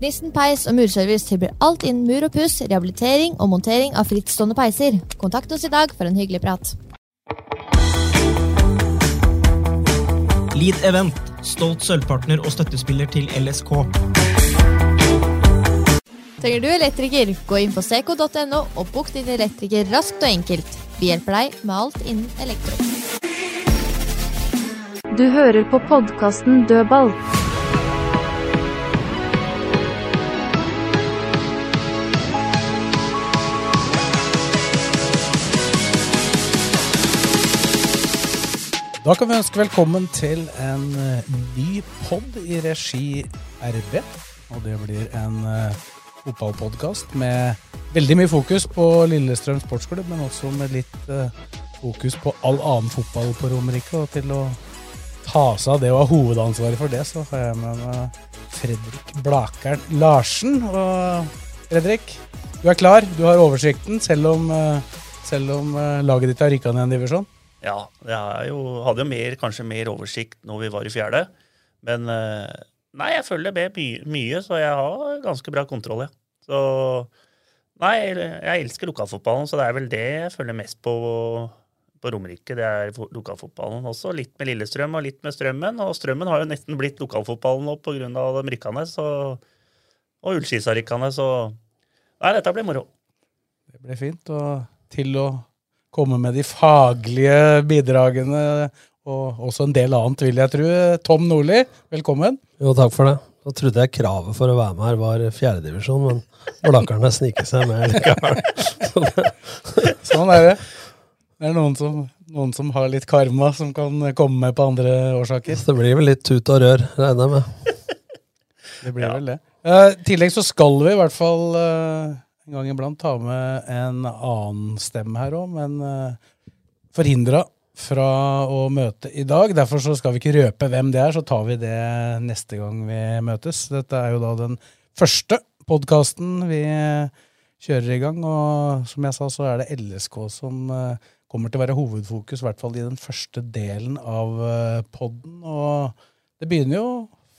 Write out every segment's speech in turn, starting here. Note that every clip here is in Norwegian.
Gnisten peis og murservice tilbyr alt innen mur og puss, rehabilitering og montering av frittstående peiser. Kontakt oss i dag for en hyggelig prat. Lead Event, stolt sølvpartner og støttespiller til LSK. Trenger du elektriker, gå inn på seco.no og bok din elektriker raskt og enkelt. Vi hjelper deg med alt innen elektro. Du hører på podkasten Dødball. Da kan vi ønske velkommen til en eh, ny pod i regi RB. Og det blir en uh, fotballpodkast med veldig mye fokus på Lillestrøm sportsklubb, men også med litt eh, fokus på all annen fotball på Romerike. Og til å ta seg av det og ha hovedansvaret for det, så har jeg med meg Fredrik Blakern Larsen. Og Fredrik, du er klar, du har oversikten, selv om, eh, selv om eh, laget ditt har rykka ned en divisjon? Ja, jeg jo, hadde jo mer, kanskje mer oversikt når vi var i fjerde. Men eh, nei, jeg følger med my mye, så jeg har ganske bra kontroll, ja. Så nei, jeg elsker lokalfotballen, så det er vel det jeg følger mest på på Romerike. Det er fo- lokalfotballen også. Litt med Lillestrøm og litt med Strømmen. Og Strømmen har jo nesten blitt lokalfotballen nå pga. de rykkene. så Og Ullskisa-rykkene, så Nei, dette blir moro. Det ble fint. Og til å komme med de faglige bidragene, og også en del annet, vil jeg tro. Tom Nordli, velkommen. Jo, takk for det. Da trodde jeg kravet for å være med her var fjerdedivisjon, men Blakkerne sniker seg med likevel. Sånn er det. Det er noen som, noen som har litt karma, som kan komme med på andre årsaker. Så det blir vel litt tut og rør, regner jeg med. Det blir vel det. I uh, tillegg så skal vi i hvert fall eh, en gang iblant ta med en annen stemme her òg, men uh, forhindra fra å møte i dag. Derfor så skal vi ikke røpe hvem det er, så tar vi det neste gang vi møtes. Dette er jo da den første podkasten vi kjører i gang, og som jeg sa, så er det LSK som eh, kommer til å være hovedfokus, i hvert fall i den første delen av uh, podden. Og det begynner jo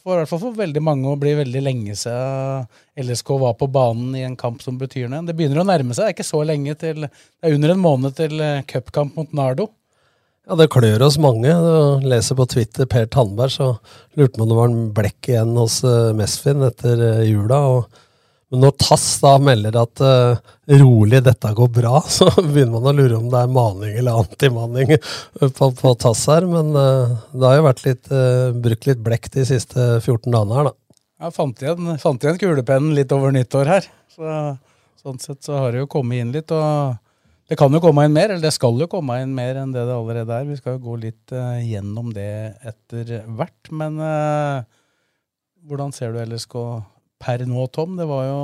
for, i hvert fall for veldig mange å bli veldig lenge siden LSK var på banen i en kamp som betyr noe. Det begynner å nærme seg. Det er ikke så lenge til Det er under en måned til eh, cupkamp mot Nardo. Ja, det klør oss mange. Du leser på Twitter Per Tandberg, så lurte man om det var en blekk igjen hos uh, Mesfin etter eh, jula. og men når Tass da melder at uh, rolig, dette går bra, så begynner man å lure om det er maning eller antimaning på, på Tass her. Men uh, det har jo vært litt, uh, brukt litt blekk de siste 14 dagene her, da. Jeg fant igjen, fant igjen kulepennen litt over nyttår her. Så, sånn sett så har det jo kommet inn litt. og det kan jo komme inn mer, eller det skal jo komme inn mer enn det det allerede er. Vi skal jo gå litt gjennom det etter hvert. Men hvordan ser du LSK per nå, Tom? Det var jo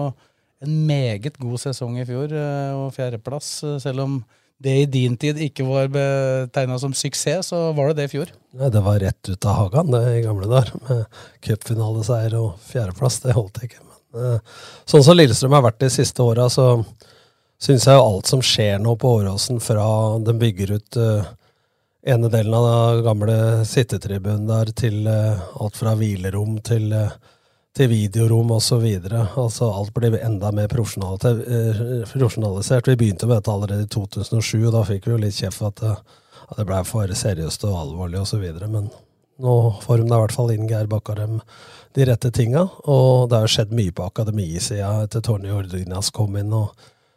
en meget god sesong i fjor, uh, og fjerdeplass. Uh, selv om det i din tid ikke var betegna som suksess, så var det det i fjor. Nei, det var rett ut av hagen det i gamle dager. Med cupfinaleseier og fjerdeplass. Det holdt ikke. Men, sånn som Lillestrøm har vært de siste åra, så syns jeg jo alt som skjer nå på Åråsen, fra den bygger ut uh, ene delen av den gamle sittetribunen der, til uh, alt fra hvilerom til, uh, til videorom osv. Altså, alt blir enda mer profesjonalisert. Vi begynte med dette allerede i 2007, og da fikk vi jo litt kjeft for at, at det ble for seriøst og alvorlig osv. Men nå får de i hvert fall inn Geir Bakkarem de rette tinga, og det har jo skjedd mye på akademisida etter Tony Ordinas kom inn. og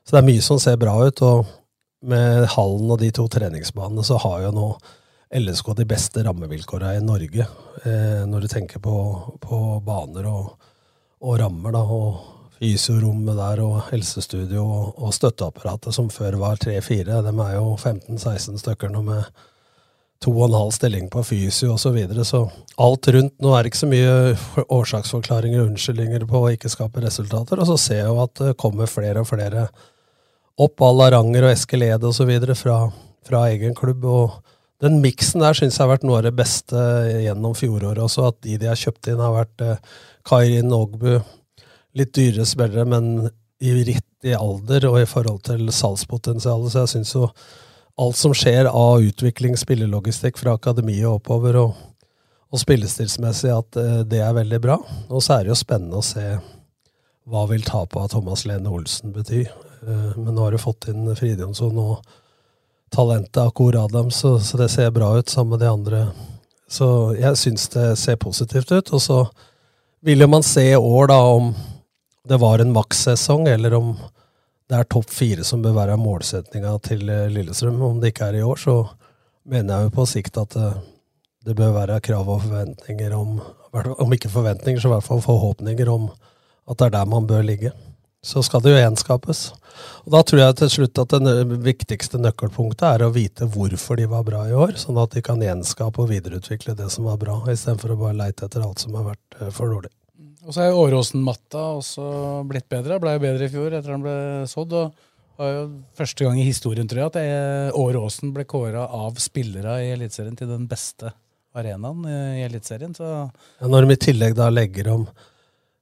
så det er mye som ser bra ut, og med hallen og de to treningsbanene så har jo nå LSK de beste rammevilkåra i Norge, eh, når du tenker på, på baner og, og, rammer, da, og fysiorommet der, og helsestudio og, og støtteapparatet, som før var tre-fire. De er jo 15-16 stykker nå med to og en halv stilling på fysio osv. Så, videre. så alt rundt Nå er det ikke så mye årsaksforklaringer og unnskyldninger på å ikke skape resultater. Og så ser jeg jo at det kommer flere og flere opp la Ranger og Eskil Ed osv. Fra, fra egen klubb. og den miksen der syns jeg har vært noe av det beste gjennom fjoråret også. At de de har kjøpt inn, har vært eh, Kairin Ogbu. Litt dyrere spillere, men i riktig alder og i forhold til salgspotensialet. Så jeg syns jo alt som skjer av utvikling, spillelogistikk fra akademiet og oppover, og, og spillestilsmessig, at uh, det er veldig bra. Og så er det jo spennende å se hva vil tapet av Thomas Lene Olsen bety. Uh, men nå har du fått inn Fridjonsson og talentet Akor Adam, så, så, det ser bra ut sammen med de andre. Så jeg syns det ser positivt ut. Og så vil jo man se i år, da, om det var en makssesong, eller om det er topp fire som bør være målsettinga til eh, Lillestrøm. Om det ikke er i år, så mener jeg jo på sikt at det, eh, det bør være krav og forventninger om Om ikke forventninger, så i hvert fall forhåpninger om at det er der man bør ligge. Så skal det jo gjenskapes. Og Da tror jeg til slutt at det viktigste nøkkelpunktet er å vite hvorfor de var bra i år, sånn at de kan gjenskape og videreutvikle det som var bra, istedenfor å bare leite etter alt som har vært eh, for dårlig. Og så er Åråsen-matta også blitt bedre. Ble jo bedre i fjor etter han ble sådd. og var jo første gang i historien tror jeg, at Åråsen ble kåra av spillere i Eliteserien til den beste arenaen i Eliteserien. Ja, når de i tillegg da legger om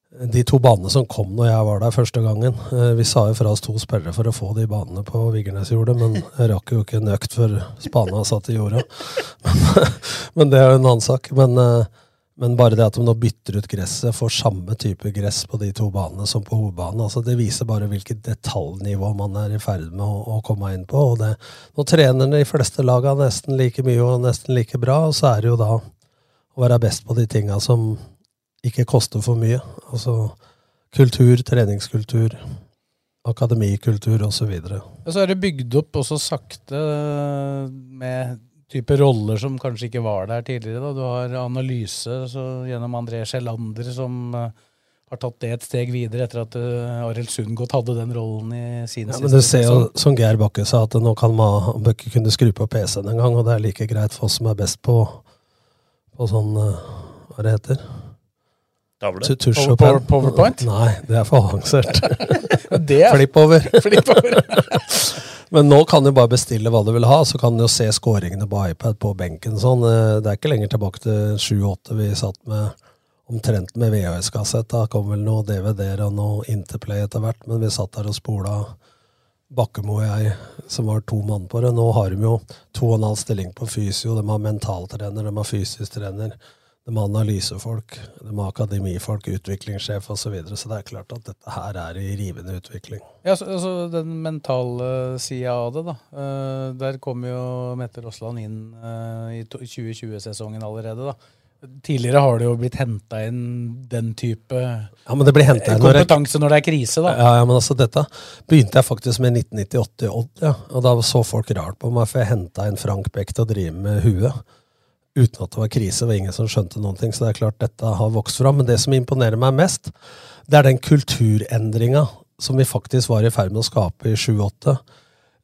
de to banene som kom når jeg var der første gangen. Eh, vi sa jo fra oss to spillere for å få de banene på Vigernesjordet, men jeg rakk jo ikke en økt før spana satt i jorda. Men, men det er jo en annen sak. Men uh, men bare det at de nå bytter ut gresset, får samme type gress på de to banene som på hovedbanen, altså det viser bare hvilket detaljnivå man er i ferd med å, å komme inn på. det, Nå trener de fleste laga nesten like mye og nesten like bra, så er det jo da å være best på de tinga som ikke koster for mye. Altså kultur, treningskultur, akademikultur osv. Og, så er det bygd opp også sakte med type roller som kanskje ikke var der tidligere. Da. Du har analyse gjennom André Sjelander, som uh, har tatt det et steg videre etter at uh, Arild Sundgodt hadde den rollen i sin ja, men Du ser jo, som Geir Bakke sa, at nå kan man ikke kunne skru på PC-en engang, og det er like greit for oss som er best på, på sånn Hva det heter Tavle? Penn. PowerPoint? Nei, det er for avansert. er... Flipp over. Flipp over. Men nå kan du bare bestille hva du vil ha, så kan du jo se skåringene på iPad på benken. Sånn. Eh, det er ikke lenger tilbake til 7-8 vi satt med omtrent med VHS-kassett. Da kom vel noe DVD-er og noe Interplay etter hvert, men vi satt der og spola Bakkemo og jeg, som var to mann på det. Nå har de jo to og en halv stilling på fysio, de har mentaltrener, de har fysisk trener. De har analysefolk, de har akademifolk, utviklingssjef osv. Så, videre, så det er klart at dette her er i rivende utvikling. Ja, så, altså Den mentale sida av det, da. Uh, der kom jo Mette Rossland inn uh, i 2020-sesongen allerede. da. Tidligere har det jo blitt henta inn den type ja, men det blir inn kompetanse når, det er krise. da. Ja, ja, men altså dette begynte jeg faktisk med 1998 i Odd. Ja, og Da så folk rart på meg, for jeg henta inn Frank Beck til å drive med huet uten at det var krise. Det var ingen som skjønte noen ting. Så det er klart dette har vokst fram. Men det som imponerer meg mest, det er den kulturendringa som vi faktisk var i ferd med å skape i 7-8.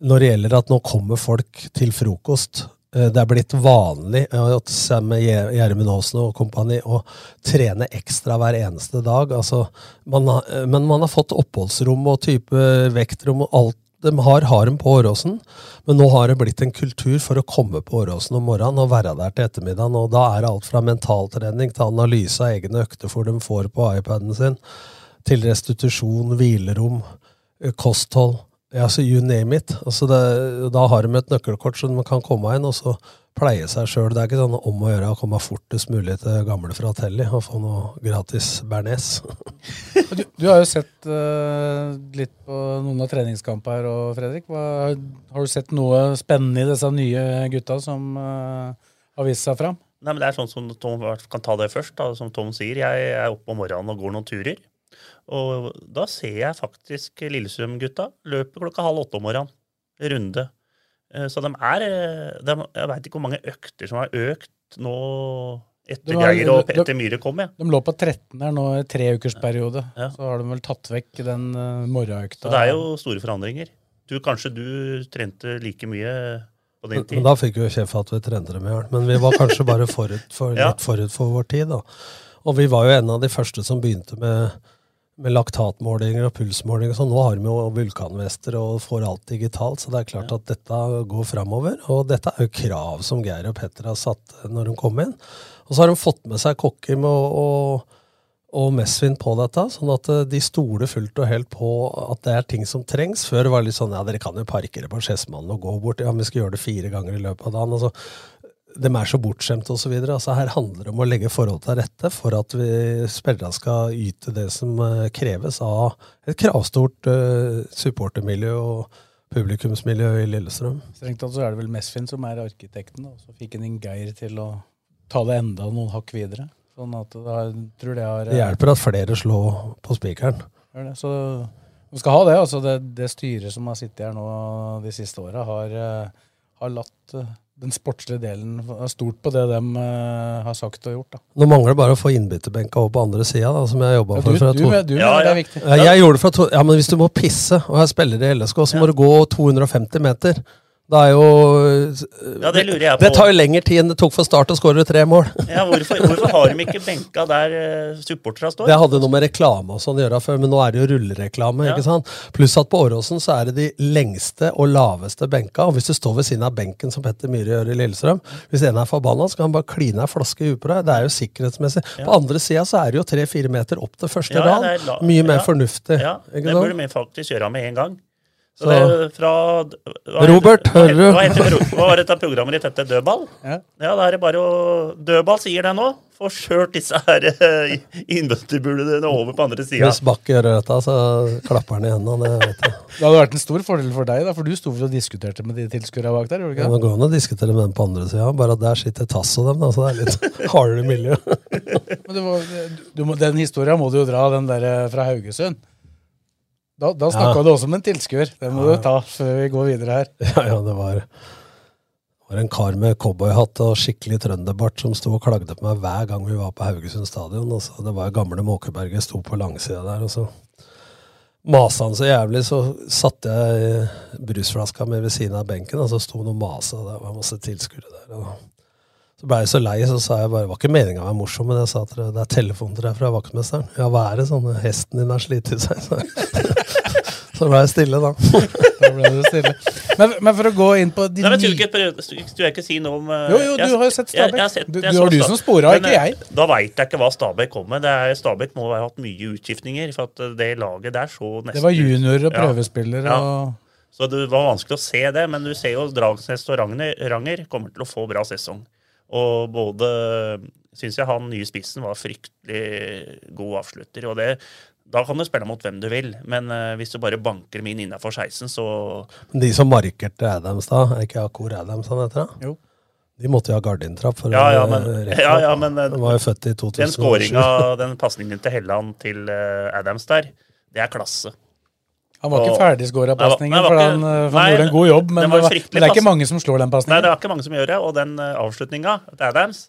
Når det gjelder at nå kommer folk til frokost. Eh, det er blitt vanlig med Gjermund Aasen og kompani å trene ekstra hver eneste dag. Altså, man har, eh, men man har fått oppholdsrom og type vektrom og alt de har, harem på Åråsen, men nå har det blitt en kultur for å komme på Åråsen om morgenen og være der til ettermiddagen. og Da er det alt fra mentaltrening til analyse av egne økter for de får på iPaden sin, til restitusjon, hvilerom, kosthold. kosthold. så you name it. Altså det, da har de et nøkkelkort så de kan komme inn og så pleie seg sjøl. Det er ikke sånn om å gjøre å komme fortest mulig til gamle Fratelli og få noe gratis bearnés. du, du, har jo sett uh, litt på noen av treningskampene her, òg, Fredrik. Hva, har du sett noe spennende i disse nye gutta som uh, har vist seg fram? Nei, men det er sånn som Tom kan ta det først. Da. Som Tom sier, jeg er oppe om morgenen og går noen turer. Og da ser jeg faktisk Lillestrøm-gutta løpe klokka halv åtte om morgenen. Runde. Eh, så de er eh, de, Jeg veit ikke hvor mange økter som har økt nå etter Geir og Petter Myhre kom. Ja. De lå på 13 her nå i treukersperiode. Ja. Så har de vel tatt vekk den uh, morgenøkta. Så det er jo store forandringer. Du, kanskje du trente like mye på din tid. Men da fikk vi jo kjeft at vi trente dem i hjel. Men vi var kanskje bare forut for, Ja. litt forut for vår tid. da. Og vi var jo en av de første som begynte med, med laktatmålinger og pulsmålinger. Så nå har vi jo vulkanvester og får alt digitalt, så det er klart at dette går framover. Og dette er jo krav som Geir og Petter har satt når de kom inn. Og så har de fått med seg Kokkim og, og, og Mesvin på dette, sånn at eh, de stoler fullt og helt på at det er ting som trengs. Før var det litt sånn ja, dere kan jo parkere på Skedsmannen og gå bort. Ja, vi skal gjøre det fire ganger i løpet av dagen. altså de er så bortskjemte osv. Altså, her handler det om å legge forhold til rette for at vi spillerne skal yte det som eh, kreves av et kravstort uh, supportermiljø og publikumsmiljø i Lillestrøm. Strengt tatt så er det vel Mesfin som er arkitekten, og så fikk han inn Geir til å ta det enda noen hakk videre. Sånn at det, har, tror det har Det hjelper at flere slår på spikeren. Så de skal ha det. altså Det, det styret som har sittet her nå de siste åra, har, eh, har latt den sportslige delen er stort på det de uh, har sagt og gjort. da. Nå mangler det bare å få innbytterbenka over på andre sida, som jeg jobba Ja, for. du- fra du to- mener- du mener Ja, det er ja. viktig. Ja, jeg gjorde det fra to, ja, men hvis du må pisse, og her spiller i LSK, så må du gå 250 meter. Det er jo Ja, det. Det tar jo lengre tid enn det tok for Start å skåre tre mål. Ja, hvorfor, hvorfor har de ikke benka der uh, supporterne står? Det hadde noe med reklame og sånn å gjøre før, men nå er det jo rullereklame. Ja. ikke sant? Pluss at på Åråsen så er det de lengste og laveste benka. Og hvis du står ved siden av benken, som Petter Myhre gjør i Lillestrøm, hvis en er forbanna, så kan han bare kline ei flaske i huet på deg. Det er jo sikkerhetsmessig. På andre sida så er det jo tre-fire meter opp til første Ja, rad. Mye mer ja. fornuftig. Ja, det burde vi faktisk gjøre med en gang. Så Så- det, fra, hva Robert, hører du? Hva, heter, hva var dette programmet ditt hette? Dødball? Ja. ja, det er bare å Dødball sier det nå. Få kjørt disse her innbøttebulene over på andre sida. Hvis Bakk gjør dette, så klapper han i hendene. Det vet jeg. Det hadde vært en stor fordel for deg, da, for du sto vel og diskuterte med de tilskuerne bak der? gjorde du Ja, det går an å diskutere med dem på andre sida, bare at der sitter Tass og dem. Da, så det er litt hardere miljø. Men du må, du må, den historia må du jo dra, den der eh, fra Haugesund. Da, da snakka Ja. du også med en tilskuer. Det må Ja. du ta før vi går videre her. Ja, ja, det var, det var en kar med cowboyhatt og skikkelig trønderbart som sto og klagde på meg hver gang vi var på Haugesund stadion. Altså, det var gamle Måkeberget sto på langsida der, og så masa han så jævlig, så satte jeg brusflaska mi ved siden av benken, og så sto han og masa, det var masse tilskuere der. og så ble jeg så lei, så sa jeg bare Det var ikke meninga å være morsom, men jeg sa at det er telefon til deg fra vaktmesteren. Ja, hva er det? Sånn hesten din har slitt seg. Så, ble jeg stille, da. Da ble du stille. Men, men for å gå inn på de Nei, men Skulle ikke skulle jeg ikke si noe om eh, Jo, jo, du har jo sett jeg- jeg sett- Du- du har du som sporet, ikke eh, jeg. Da veit jeg ikke hva Stabæk kom med. Stabæk må ha hatt mye utskiftninger, for at det laget der så nesten Det var juniorer og Ja. prøvespillere Ja. og Så det var vanskelig å se det, men du ser jo Dragsnes og Ranger, Ranger kommer til å få bra sesong. Og både syns jeg han nye spissen var fryktelig god avslutter. og det da kan du spille mot hvem du vil, men uh, hvis du bare banker dem inn innafor 16, så De som markerte Adams da, er ikke Akor Adams han heter? da? Jo. De måtte jo ha gardintrapp for Ja, ja, å men, rekke ja, opp. ja, men Den var jo født i 2007. den skåringa, den pasningen til Helland til eh, Adams der, det er klasse. Han var ikke Og- ferdigskåra pasningen, for han, for han, eh, nei, gjorde en god jobb. Men, det, var men det er ikke mange som slår den Nei, det er ikke mange som gjør det, og den uh, avslutninga til Adams,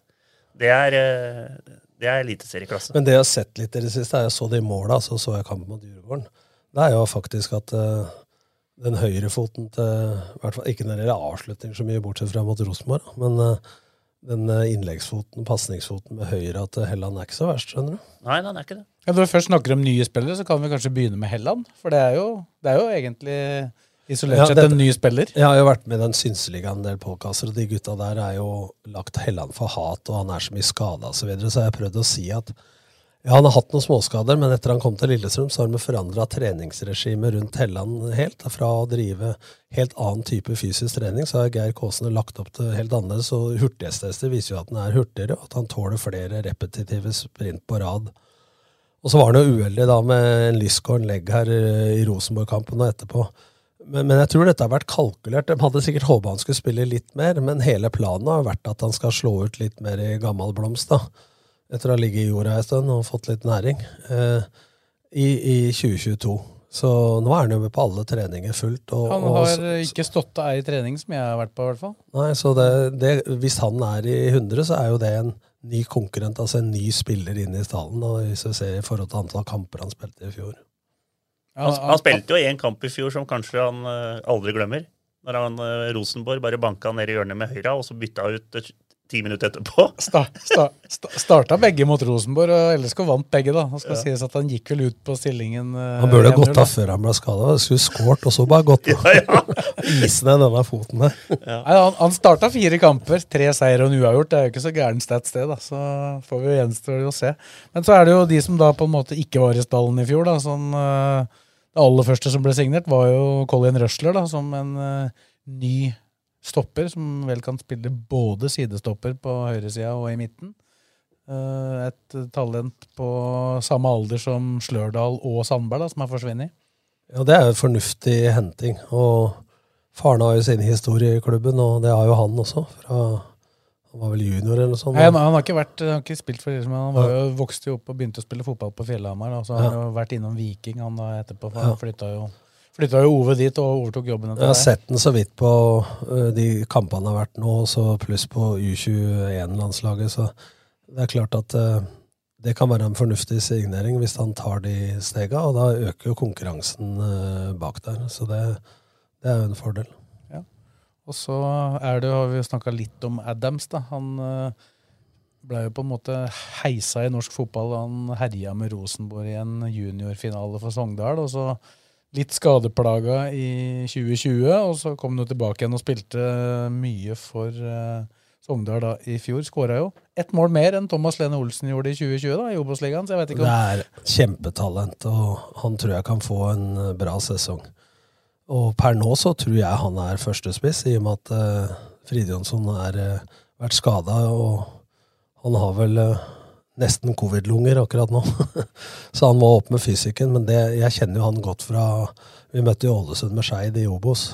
det er, uh, det er eliteserieklasse. Men det jeg har sett litt i det siste, er jeg så det i måla, så så jeg kampen mot Djurgården. Det er jo faktisk at uh, den høyrefoten til i hvert fall Ikke når det gjelder avslutning så mye, bortsett fra mot Rosenborg, men uh, den eh, innleggsfoten, pasningsfoten med høyre til Helland er ikke så verst, skjønner du. Nei, den er ikke det. Ja, når vi først snakker om nye spillere, så kan vi kanskje begynne med Helland. For det er jo, det er jo egentlig isolert Ja, sett en ny spiller. Jeg har jo vært med i den synseligaen en del påkasser, og de gutta der er jo lagt Helland for hat, og han er så mye skada osv., så, videre, så jeg har prøvd å si at ja, han har hatt noen småskader, men etter han kom til Lillestrøm, så har de forandra treningsregimet rundt Helland helt. Fra å drive helt annen type fysisk trening, så har Geir Kåsene lagt opp til helt annerledes. Og hurtighetstester viser jo at han er hurtigere, og at han tåler flere repetitive sprint på rad. Og så var han jo uheldig da med en lyskåren-legg her eh, i Rosenborg-kampen og etterpå. Men, men jeg tror dette har vært kalkulert. De hadde sikkert håpa han skulle spille litt mer, men hele planen har vært at han skal slå ut litt mer i gammel blomst. da. Etter å ha ligget i jorda en stund og fått litt næring. Eh, i, I 2022. Så nå er han jo med på alle treninger fullt. Og, Han og, har eh, ikke stått ei trening som jeg har vært på, i hvert fall. Nei, så det, det, Hvis han er i 100, så er jo det en ny konkurrent, altså en ny spiller inn i stallen. da, Hvis vi ser i forhold til antall kamper han spilte i fjor. Han, han spilte jo én kamp i fjor som kanskje han uh, aldri glemmer. Når han uh, Rosenborg bare banka ned i hjørnet med høyra, og så bytta ut uh, ti minutter etterpå. Sta, sta, sta, starta begge mot Rosenborg, og LSK vant begge. da. Det skal Ja. sies at Han gikk vel ut på stillingen Uh, Han burde ha gått av før han ble skada. Skulle skåret og så bare gått av. Ise ned denne foten der. Nei, han, han starta fire kamper, tre seier og en uavgjort. Det er jo ikke så gæren stats, det. da, Så får vi gjenstå gjenstår det å se. Men så er det jo de som da på en måte ikke var i stallen i fjor. da, sånn, eh, Det aller første som ble signert, var jo Colin Rushler da, som en uh, ny stopper, som vel kan spille både sidestopper på høyresida og i midten. Uh, et talent på samme alder som Slørdal og Sandberg, da, som har forsvunnet. Ja, det er jo fornuftig henting. Og faren har jo sin historie i klubben, og det har jo han også. Fra, han var vel junior eller noe sånt. Nei, han, han har ikke, vært, han har ikke spilt for liksom, Han var jo, vokste jo opp og begynte å spille fotball på Fjellhamar. Så har han Ja. jo vært innom Viking han da etterpå. For. Han flytta jo, flytta jo Ove dit og overtok jobben Jeg har det. sett den så vidt på ø, de kampene han har vært nå, så pluss på U21-landslaget. Så det er klart at ø, det kan være en fornuftig signering hvis han tar de stega, og da øker jo konkurransen ø, bak der. Så det, det er jo en fordel. Og så er det, har vi snakka litt om Adams. da. Han eh, ble jo på en måte heisa i norsk fotball. Han herja med Rosenborg i en juniorfinale for Sogndal. og så Litt skadeplaga i 2020, og så kom han tilbake igjen og spilte mye for eh, Sogndal da i fjor. Skåra jo ett mål mer enn Thomas Lene Olsen gjorde i 2020 da, i Obos-ligaen. Det er kjempetalent, og han tror jeg kan få en bra sesong. Og per nå så tror jeg han er førstespiss, i og med at uh, Fridjonsson har uh, vært skada, og han har vel uh, nesten covid-lunger akkurat nå. så han må opp med fysikken, men det, jeg kjenner jo han godt fra Vi møtte jo Ålesund med Skeid i Obos.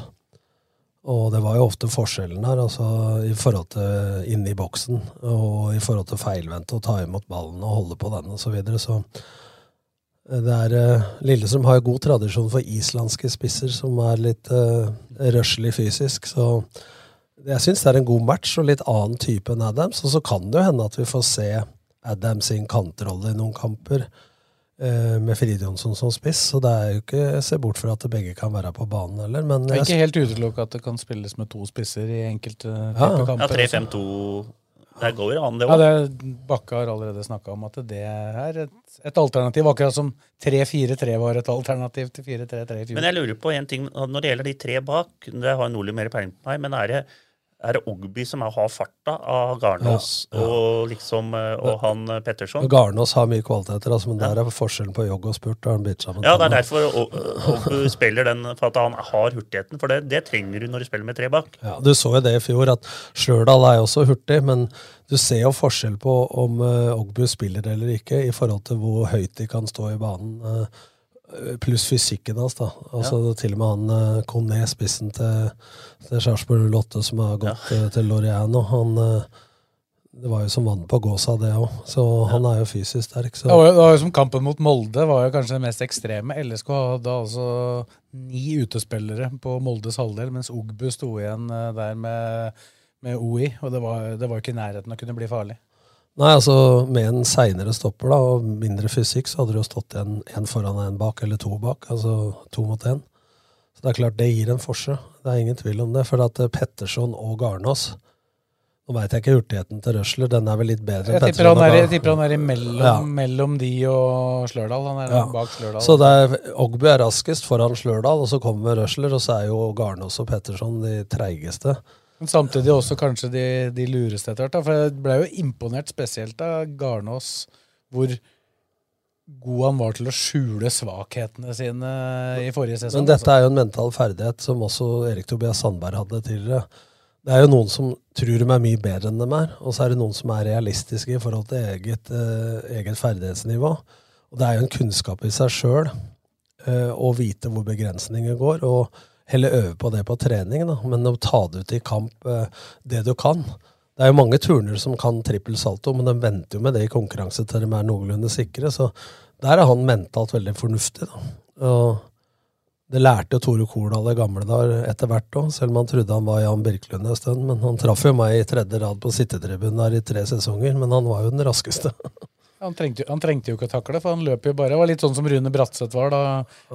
Og det var jo ofte forskjellen der, altså i forhold til inne i boksen, og i forhold til feilvendte og ta imot ballen og holde på den og så videre. Så er eh, Lillestrøm har jo god tradisjon for islandske spisser som er litt uh, røslig fysisk, så jeg syns det er en god match og litt annen type enn Adams. Og så kan det jo hende at vi får se Adams sin kantrolle i noen kamper uh, med Fridjonsson som spiss, så det er jo ikke se bort fra at begge kan være på banen heller. Men Det er jeg ikke helt utelukket at det kan spilles med to spisser i enkelte Ja. kamper. Ja, 3-5-2 Der går an, det òg. Ja, Bakke har allerede snakka om at det er et, et alternativ, akkurat som 3-4-3 var et alternativ til 4-3-3 i fjor. Men jeg lurer på en ting når det gjelder de tre bak. Det har Nordli mer peiling på meg, men er det er det Ogby som har farta av Garnås Ja, ja. og liksom eh, og han eh, Petterson? Garnås har mye kvaliteter, altså, men der er forskjellen på jogg og spurt. Han sammen Ja, det er derfor Ogby spiller den, for at han har hurtigheten. For det, det trenger du når du spiller med tre bak. Ja, Du så jo det i fjor, at Stjørdal er også hurtig, men du ser jo forskjell på om Ogby spiller eller ikke, i forhold til hvor høyt de kan stå i banen. Eh, pluss fysikken hans, da. Altså Til og med han kom ned spissen til, til Sarpsborg 08, som har gått ja. til Loreano. nå, han eh, Det var jo som vann på gåsa, det òg. Så han er jo fysisk sterk. Så. Det var, jo, det var jo som kampen mot Molde var jo kanskje det mest ekstreme. LSK hadde altså ni utespillere på Moldes halvdel, mens Ogbu sto igjen eh, der med, med OI. Og det var, det var jo ikke i nærheten å kunne bli farlig. Nei, altså Med en seinere stopper da, og mindre fysikk, så hadde det jo stått en, en foran og en bak, eller to bak. Altså to mot én. Så det er klart det gir en forskjell. Det er ingen tvil om det. For at eh, Petterson og Garnås Nå veit jeg ikke hurtigheten til Røsler, den er vel litt bedre Jeg enn tipper han er, jeg tipper han er imellom Ja. mellom de og Slørdal. Han er Ja. bak Slørdal. Så det er, Ogbu er raskest foran Slørdal, og så kommer Røsler, og så er jo Garnås og Petterson de treigeste. Men samtidig også kanskje de, de lureste etter hvert. For jeg ble jo imponert spesielt av Garnås, hvor god han var til å skjule svakhetene sine i forrige sesong. Men dette er jo en mental ferdighet som også Erik Tobias Sandberg hadde tidligere. Det er jo noen som tror de er mye bedre enn de er, og så er det noen som er realistiske i forhold til eget, eh, eget ferdighetsnivå. Og det er jo en kunnskap i seg sjøl eh, å vite hvor begrensninger går, og heller øve på det på trening, da. men å ta det ut i kamp eh, det du kan. Det er jo mange turner som kan trippel salto, men de venter jo med det i konkurranse til de er noenlunde sikre, så der er han mentalt veldig fornuftig. da. Og det lærte Tore Kordal i gamle dager etter hvert òg, selv om han trodde han var Jan Birkelund en stund. Men han traff jo meg i tredje rad på sittetribunen der i tre sesonger, men han var jo den raskeste. Han trengte, han trengte jo ikke å takle, for han løp jo bare. Det var litt sånn som Rune Bratseth var da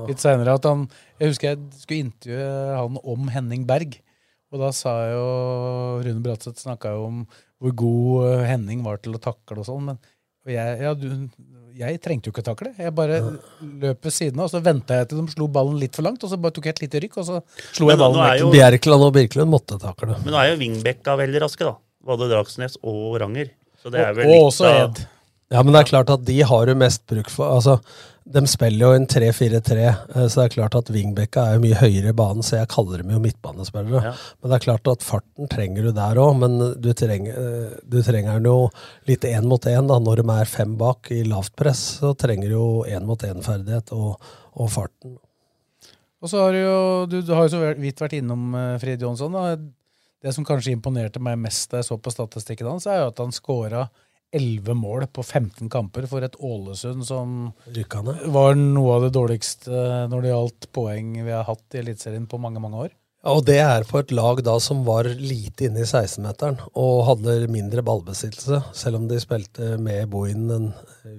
litt senere. Jeg husker jeg skulle intervjue han om Henning Berg. Og da sa jo Rune Bratseth snakka jo om hvor god eh, Henning var til å takle og sånn. Men og jeg, ja, du, jeg trengte jo ikke å takle. Jeg bare løp ved siden av, og så venta jeg til de slo ballen litt for langt, og så bare tok jeg et lite rykk, og så slo Men jeg ballen er vekk. jo- Bjerkeland og Birkelund måtte takle. Men nå er jo Vingbekka veldig raske, da. Både Dragsnes og Ranger. Så det er Og- vel og litt også Ed. Ja, men det er klart at de har jo mest bruk for Altså, de spiller jo en 3-4-3, eh, så det er klart at wingbacka er jo mye høyere i banen, så jeg kaller dem jo midtbanespillere. Ja. Men det er klart at farten trenger du der òg, men du trenger, eh, du trenger den jo litt én mot én når de er fem bak i lavt press. Så trenger du jo én mot én-ferdighet og, og farten. Og så har du jo du, du har jo så vidt vært innom uh, Frid Jonsson. Da. Det som kanskje imponerte meg mest da jeg så på statistikken hans, er jo at han scora 11 mål på 15 kamper for et Ålesund som Rykka var noe av det dårligste eh, når det gjaldt poeng vi har hatt i Eliteserien på mange, mange år. Ja, og det er på et lag da som var lite inne i 16-meteren og hadde mindre ballbesittelse. Selv om de spilte med Bohin en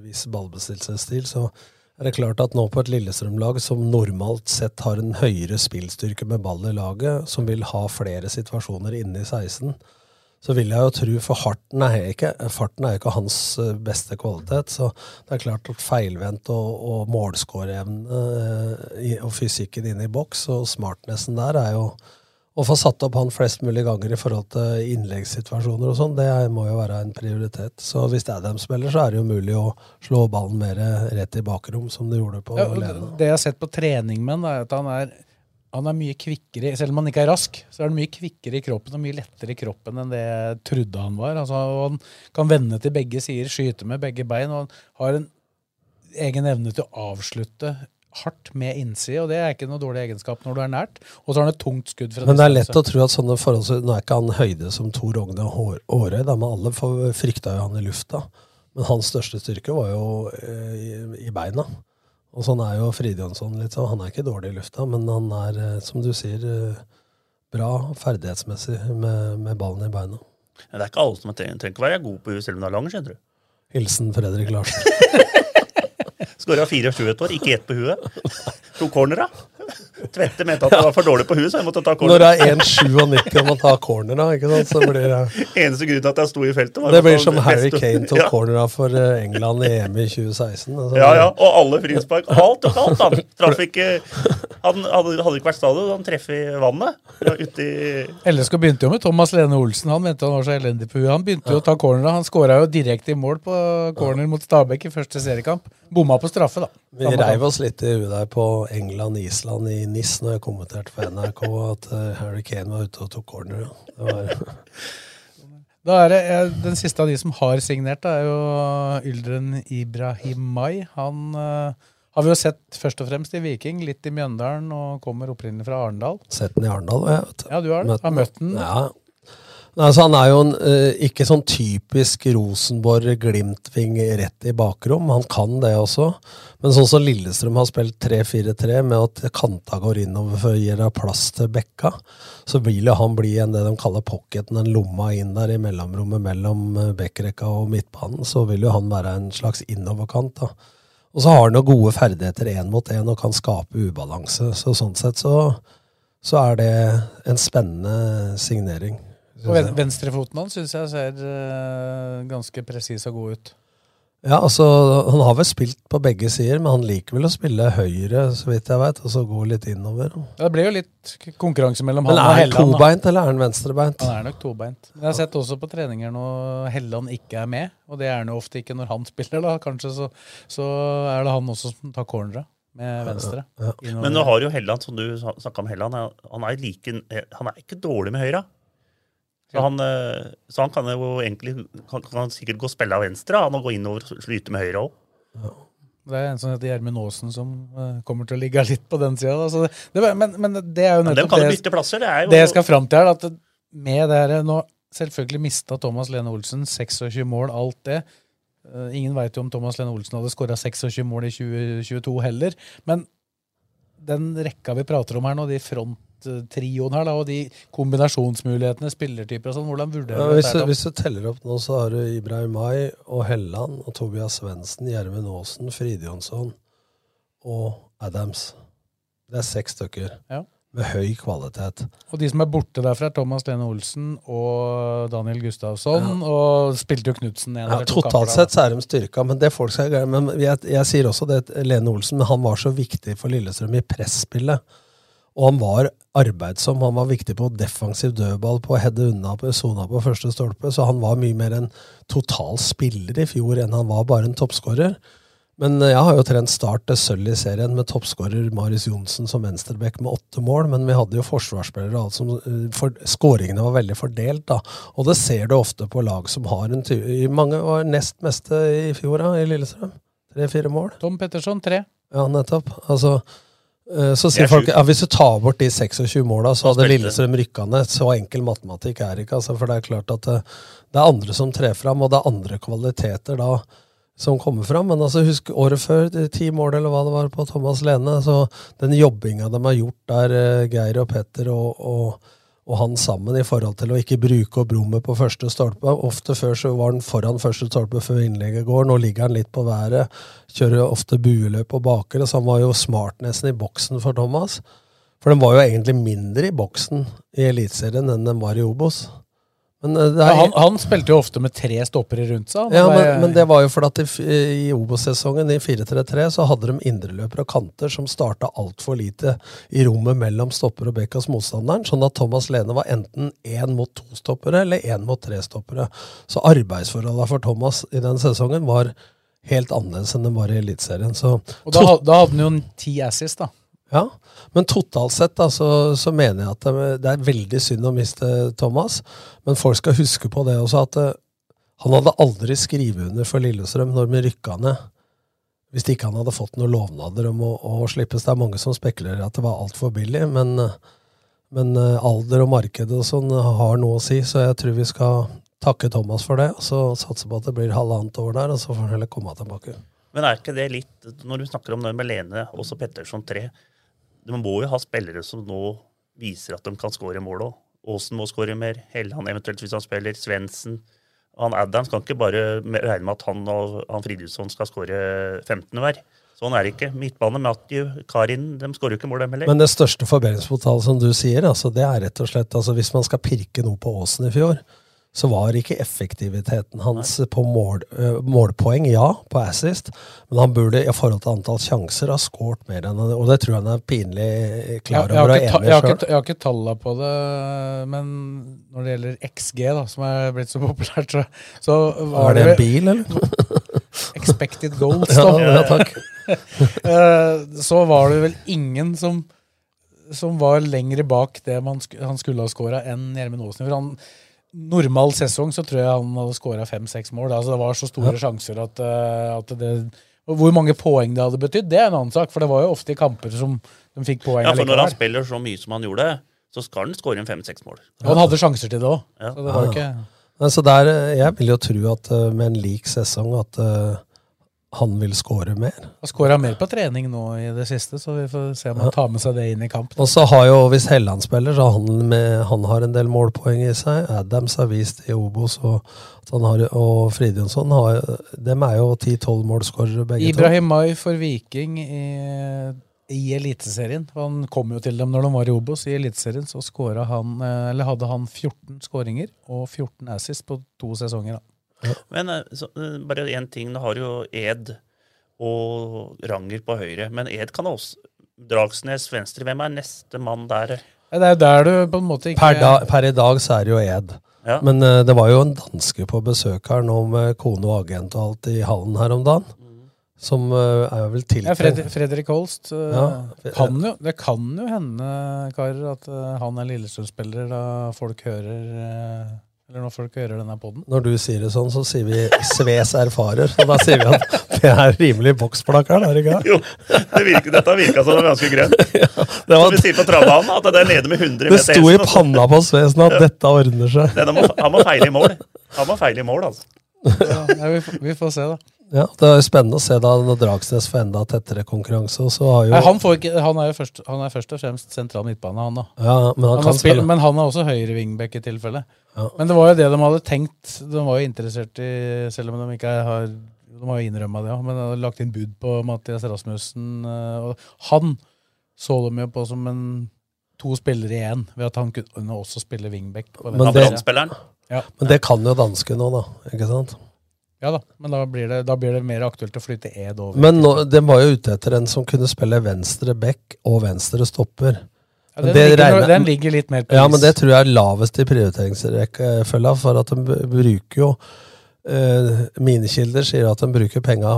viss ballbesittelsesstil, så er det klart at nå på et Lillestrøm-lag som normalt sett har en høyere spillstyrke med ball i laget, som vil ha flere situasjoner inne i 16, så vil jeg jo tro, for farten er ikke, farten er jo ikke hans eh, beste kvalitet, så det er klart at feilvendt og, og målskåreevne eh, og fysikken inne i boks og smartnessen der er jo å få satt opp han flest mulig ganger i forhold til innleggssituasjoner og sånn, det er- må jo være en prioritet. Så hvis Adam spiller, så er det jo mulig å slå ballen mer rett i bakrom, som det gjorde på Ja, Lene. det jeg har sett på trening med han, er at han er, han er mye kvikkere Selv om han ikke er rask, så er han mye kvikkere i kroppen og mye lettere i kroppen enn det jeg trodde han var. Altså, han kan vende til begge sider, skyte med begge bein, og han har en egen evne til å avslutte hardt med innside, og det er ikke noe dårlig egenskap når du er nært. Og så har han et tungt skudd fra Men det er lett å tro at sånne forhold Nå er ikke han høyde som Tor Ogne Aarøy, men alle frykta jo han i lufta. Men hans største styrke var jo eh, i, i beina. Og sånn er jo Fridjonsson litt sånn. Han er ikke dårlig i lufta, men han er, eh, som du sier, eh, bra ferdighetsmessig med, med ballen i beina. Ja, det er ikke alle som trenger, trenger ikke å være god på huet selv om du er lang, skjønner du. Hilsen Fredrik Larsen. Skåra 24 et år, ikke ett på huet. To cornera. Tvette mente at det var for dårlig på huet, så jeg måtte ta corner. Når corner. det er 1,97 og man tar cornera, ikke sant, så blir det Eneste grunn til at jeg sto i feltet, var Det blir som Harry Kane tok ja. cornera for eh, England i EM i 2016. Altså, Ja, ja, og alle frispark. Alt og alt, han. Traff ikke Han hadde, hadde ikke vært stadion, han treffer i vannet. Ute i LSK begynte jo med Thomas Lene Olsen. Han mente han var så elendig på huet. Han begynte jo å ta cornera. Han skåra jo direkte i mål på corner mot Stabæk i første seriekamp. Bomma på straffe, da. Vi reiv oss litt i huet der på England-Island i NIS når jeg kommenterte for NRK at eh, Harry Kane var ute og tok corner. Ja. Det var, Da er det, eh, Den siste av de som har signert, da, er jo Yldren Ibrahimai. Han uh, har vi jo sett først og fremst i Viking, litt i Mjøndalen, og kommer opprinnelig fra Arendal. sett den i Arendal. Ja, vet du. Ja, du har det. Har møtt den. Ja. Nei, altså, han er jo en, eh, ikke sånn typisk Rosenborg-Glimt-ving rett i bakrom. Han kan det også. Men sånn som Lillestrøm har spilt 3-4-3, med at kanta går innover for å gi deg plass til bekka, så vil jo han bli en det de kaller pocketen, den lomma inn der i mellomrommet mellom bekkrekka og midtbanen. Så vil jo han være en slags innoverkant. da. Og så har han jo gode ferdigheter én mot én og kan skape ubalanse. Så sånn sett så, så er det en spennende signering. Og venstrefoten hans syns jeg ser eh, ganske presis og god ut. Ja, altså, Han har vel spilt på begge sider, men han liker vel å spille høyre, så vidt jeg veit, og så gå litt innover. Det ble jo litt konkurranse mellom Men han og er han Helland. da. tobeint, eller er han venstrebeint? Han er nok tobeint. Jeg har sett også på treninger når Helland ikke er med, og det er han jo ofte ikke når han spiller. da. Kanskje så, så er det han også som tar cornera med venstre. Innover. Men nå har jo Helland, som du snakka om Helland, han er, like, han er ikke dårlig med høyre. Så han, eh, så han kan jo egentlig kan, kan sikkert gå og spille av venstre han og gå innover og slyte med høyre òg. Det er en som heter Gjermund Aasen som eh, kommer til å ligge litt på den sida. da. Så det, det, var- men, men det er jo nettopp jo det, plasser. Det jo det jeg skal fram til At med det her, nå Selvfølgelig mista Thomas Lene Olsen 26 mål, alt det. Eh, ingen veit jo om Thomas Lene Olsen hadde skåra 26 mål i 2022 heller. Men den rekka vi prater om her nå, de fronttrioen her, da, og de kombinasjonsmulighetene, spillertyper og sånn, hvordan vurderer Ja, du hvis, det? hvis du teller opp nå, så har du Ibrahimai og Helland og Tobias Svendsen, Gjermund Aasen, Fridjonsson og Adams. Det er seks stykker. Ja. med høy kvalitet. Og de som er borte derfra, er Thomas Lene Olsen og Daniel Gustavsson. Og spilte jo Knutsen en Ja, totalt sett så er de styrka, men det folk skal men jeg, jeg sier også det Lene Olsen, men han var så viktig for Lillestrøm i presspillet. Og han var arbeidsom, han var viktig på defensiv dødball, på å heade unna på sona på første stolpe, så han var mye mer en total spiller i fjor enn han var bare en toppskårer. Men eh, jeg har jo trent Start til sølv i serien med toppskårer Marius Johnsen som venstreback med åtte mål, men vi hadde jo forsvarsspillere og alt som eh, for, Skåringene var veldig fordelt, da. Og det ser du ofte på lag som har en tur i Mange var nest meste i fjor, da, i Lillestrøm. Tre-fire mål. Tom Petterson, tre. Ja, nettopp. Altså, så sier er folk ja, hvis du tar bort de 26 måla, så hadde. Lillestrøm rykka ned. Så enkel matematikk er ikke. Altså, for det er klart at det, det er andre som trer fram, og det er andre kvaliteter da som kommer fram. Men altså, husk året før, ti mål eller hva det var på Thomas Lene. Så den jobbinga de har gjort der, eh, Geir og Petter og, og, og han sammen, i forhold til å ikke bruke og rommet på første stolpe. Ofte før så var han foran første stolpe før innlegget går. Nå ligger han litt på været. Kjører ofte bueløp og bakere, så han var jo smart nesten i boksen for Thomas. For den var jo egentlig mindre i boksen i Eliteserien enn den var i Obos. Eh, det Ja, er, han, han spilte jo ofte med tre stoppere rundt seg. ja, men, men det var jo fordi at i, i Obos-sesongen i 4-3-3 så hadde de indreløpere og kanter som starta altfor lite i rommet mellom stopper og bekk hos motstanderen, sånn at Thomas Lene var enten én mot to stoppere eller én mot tre stoppere. Så arbeidsforholdene for Thomas i den sesongen var helt annerledes enn de var i Eliteserien. Og da, da hadde han jo en ti assist, da. Ja, men totalt sett da, så, så mener jeg at det, er veldig synd å miste Thomas. Men folk skal huske på det også, at eh, han hadde aldri skrevet under for Lillestrøm når vi rykka ned. Hvis ikke han hadde fått noen lovnader om å, å slippes. Det er mange som spekulerer at det var altfor billig, men, eh, men eh, alder og marked og sånn har noe å si, så jeg tror vi skal takke Thomas for det, og så satse på at det blir halvannet år der, og så får han heller komme tilbake. Men er ikke det litt, når du snakker om det med Lene, også Petterson 3 Du må jo ha spillere som nå viser at de kan skåre mål òg. Aasen må skåre mer. Helland eventuelt hvis han spiller. Svendsen. Han Adams kan ikke bare regne med at han og han Fridtjofsson skal skåre 15 hver. Sånn er det ikke. Midtbane, Matthew, Karin, de skårer jo ikke mål, dem heller. Men det største forbedringspotensialet, som du sier, altså, det er rett og slett altså, Hvis man skal pirke noe på Åsen i fjor, så var ikke effektiviteten hans på mål, øh, målpoeng, ja, på assist, men han burde i forhold til antall sjanser ha skåret mer enn han Og det tror jeg han er pinlig klar over og enig sjøl. jeg har ikke talla på det, men når det gjelder XG, da, som er blitt så populært, så, så var Er det en bil, eller? Expected goals, da. ja, takk. Eh, så var det vel ingen som, som var lengre bak det man han skulle ha scora, enn Gjermund Aasen. For han, normal sesong så tror jeg han hadde skåra fem-seks mål. Altså det var så store sjanser at, eh, at det Hvor mange poeng det hadde betydd, det er en annen sak. For det var jo ofte i kamper som de fikk poeng Ja, for når han spiller så mye som han gjorde, så skal han skåre en fem-seks mål. Og han hadde sjanser til det òg. Ja. Så det var jo ikke Men så der, øh, jeg vil jo tro at øh, med en lik sesong at han vil skåre mer. Han skåra mer på trening nå i det siste, så vi får se om han tar med seg det inn i kamp. Og så har jo, hvis Helland spiller, så har han, med, han har en del målpoeng i seg. Adams har vist i Obos, og, har, og Fridjonsson har Dem er jo 10-12 målskårere, begge Ibrahim Mai for Viking i, i Eliteserien. Han kom jo til dem når de var i Obos. I Eliteserien så han, eh, eller hadde han 14 skåringer og 14 assists på to sesonger. da. Men eh, så, eh, bare én ting. Nå har jo Ed og Ranger på høyre. Men Ed kan også Dragsnes venstre. Hvem er neste mann der? Ja, Det er jo der du på en måte ikke Per, da, per i dag så er det jo Ed. Ja. Men uh, det var jo en danske på besøk her nå med kone og agent og alt i hallen her om dagen. Som uh, er vel ja, tiltenkt Fred, Fredrik Holst. Uh, Ja. kan jo, det kan jo hende, karer, at han er Lillestrøm-spiller da folk hører Eller når folk hører denne poden. Når du sier det sånn, så sier vi Sves erfarer. Og da sier vi at det er rimelig boksplakker, er det ikke? Jo, det virker, dette virka som det var ganske grønt. Det, Som var, vi sier på travbanen, at det er nede med 100 det sto i panna på Svesen at dette ordner seg. Må, han må feile i mål. Han må feile i mål, altså. Ja, vi, vi får se, da. Ja, Det er spennende å se da når Dragsnes får enda tettere konkurranse. Og så har jo, Nei, han, får ikke, han, er jo først, han er først og fremst sentral midtbane, han da. ja, men han Han spille. men han er også høyre wingback i tilfelle. Ja. Men det var jo det de hadde tenkt. De var jo interessert i, selv om de ikke har De har jo innrømma det òg, men de hadde lagt inn bud på Mathias Rasmussen. eh, Og han så de jo på som en to spillere i én, ved at han kunne også spille wingback. på Men det- Ja. Men det kan jo danske òg, da. Ikke sant? Ja da, men da blir, det, da blir det mer aktuelt å flytte Ed over. Men nå, de var jo ute etter en som kunne spille venstre back og venstre stopper. ja, den, ligger, regner- den ligger litt mer på Ja, men det tror jeg er lavest i prioriteringsrekkefølga, for at de bruker jo eh, Mine kilder sier at de bruker penga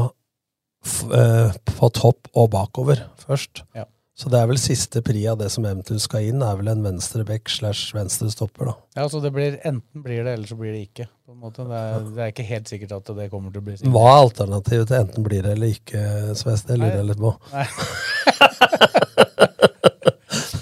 eh, på topp og bakover først. Ja. Så det er vel siste pri av det som eventuelt skal inn, er vel en venstre back slash venstre stopper, da. Ja, så det blir Enten blir det, eller så blir det ikke. På en måte. Det, er, det er ikke helt sikkert at det kommer til å bli sikkert. Hva er alternativet til enten blir det eller ikke, Svest? Det lurer jeg litt på. Nei.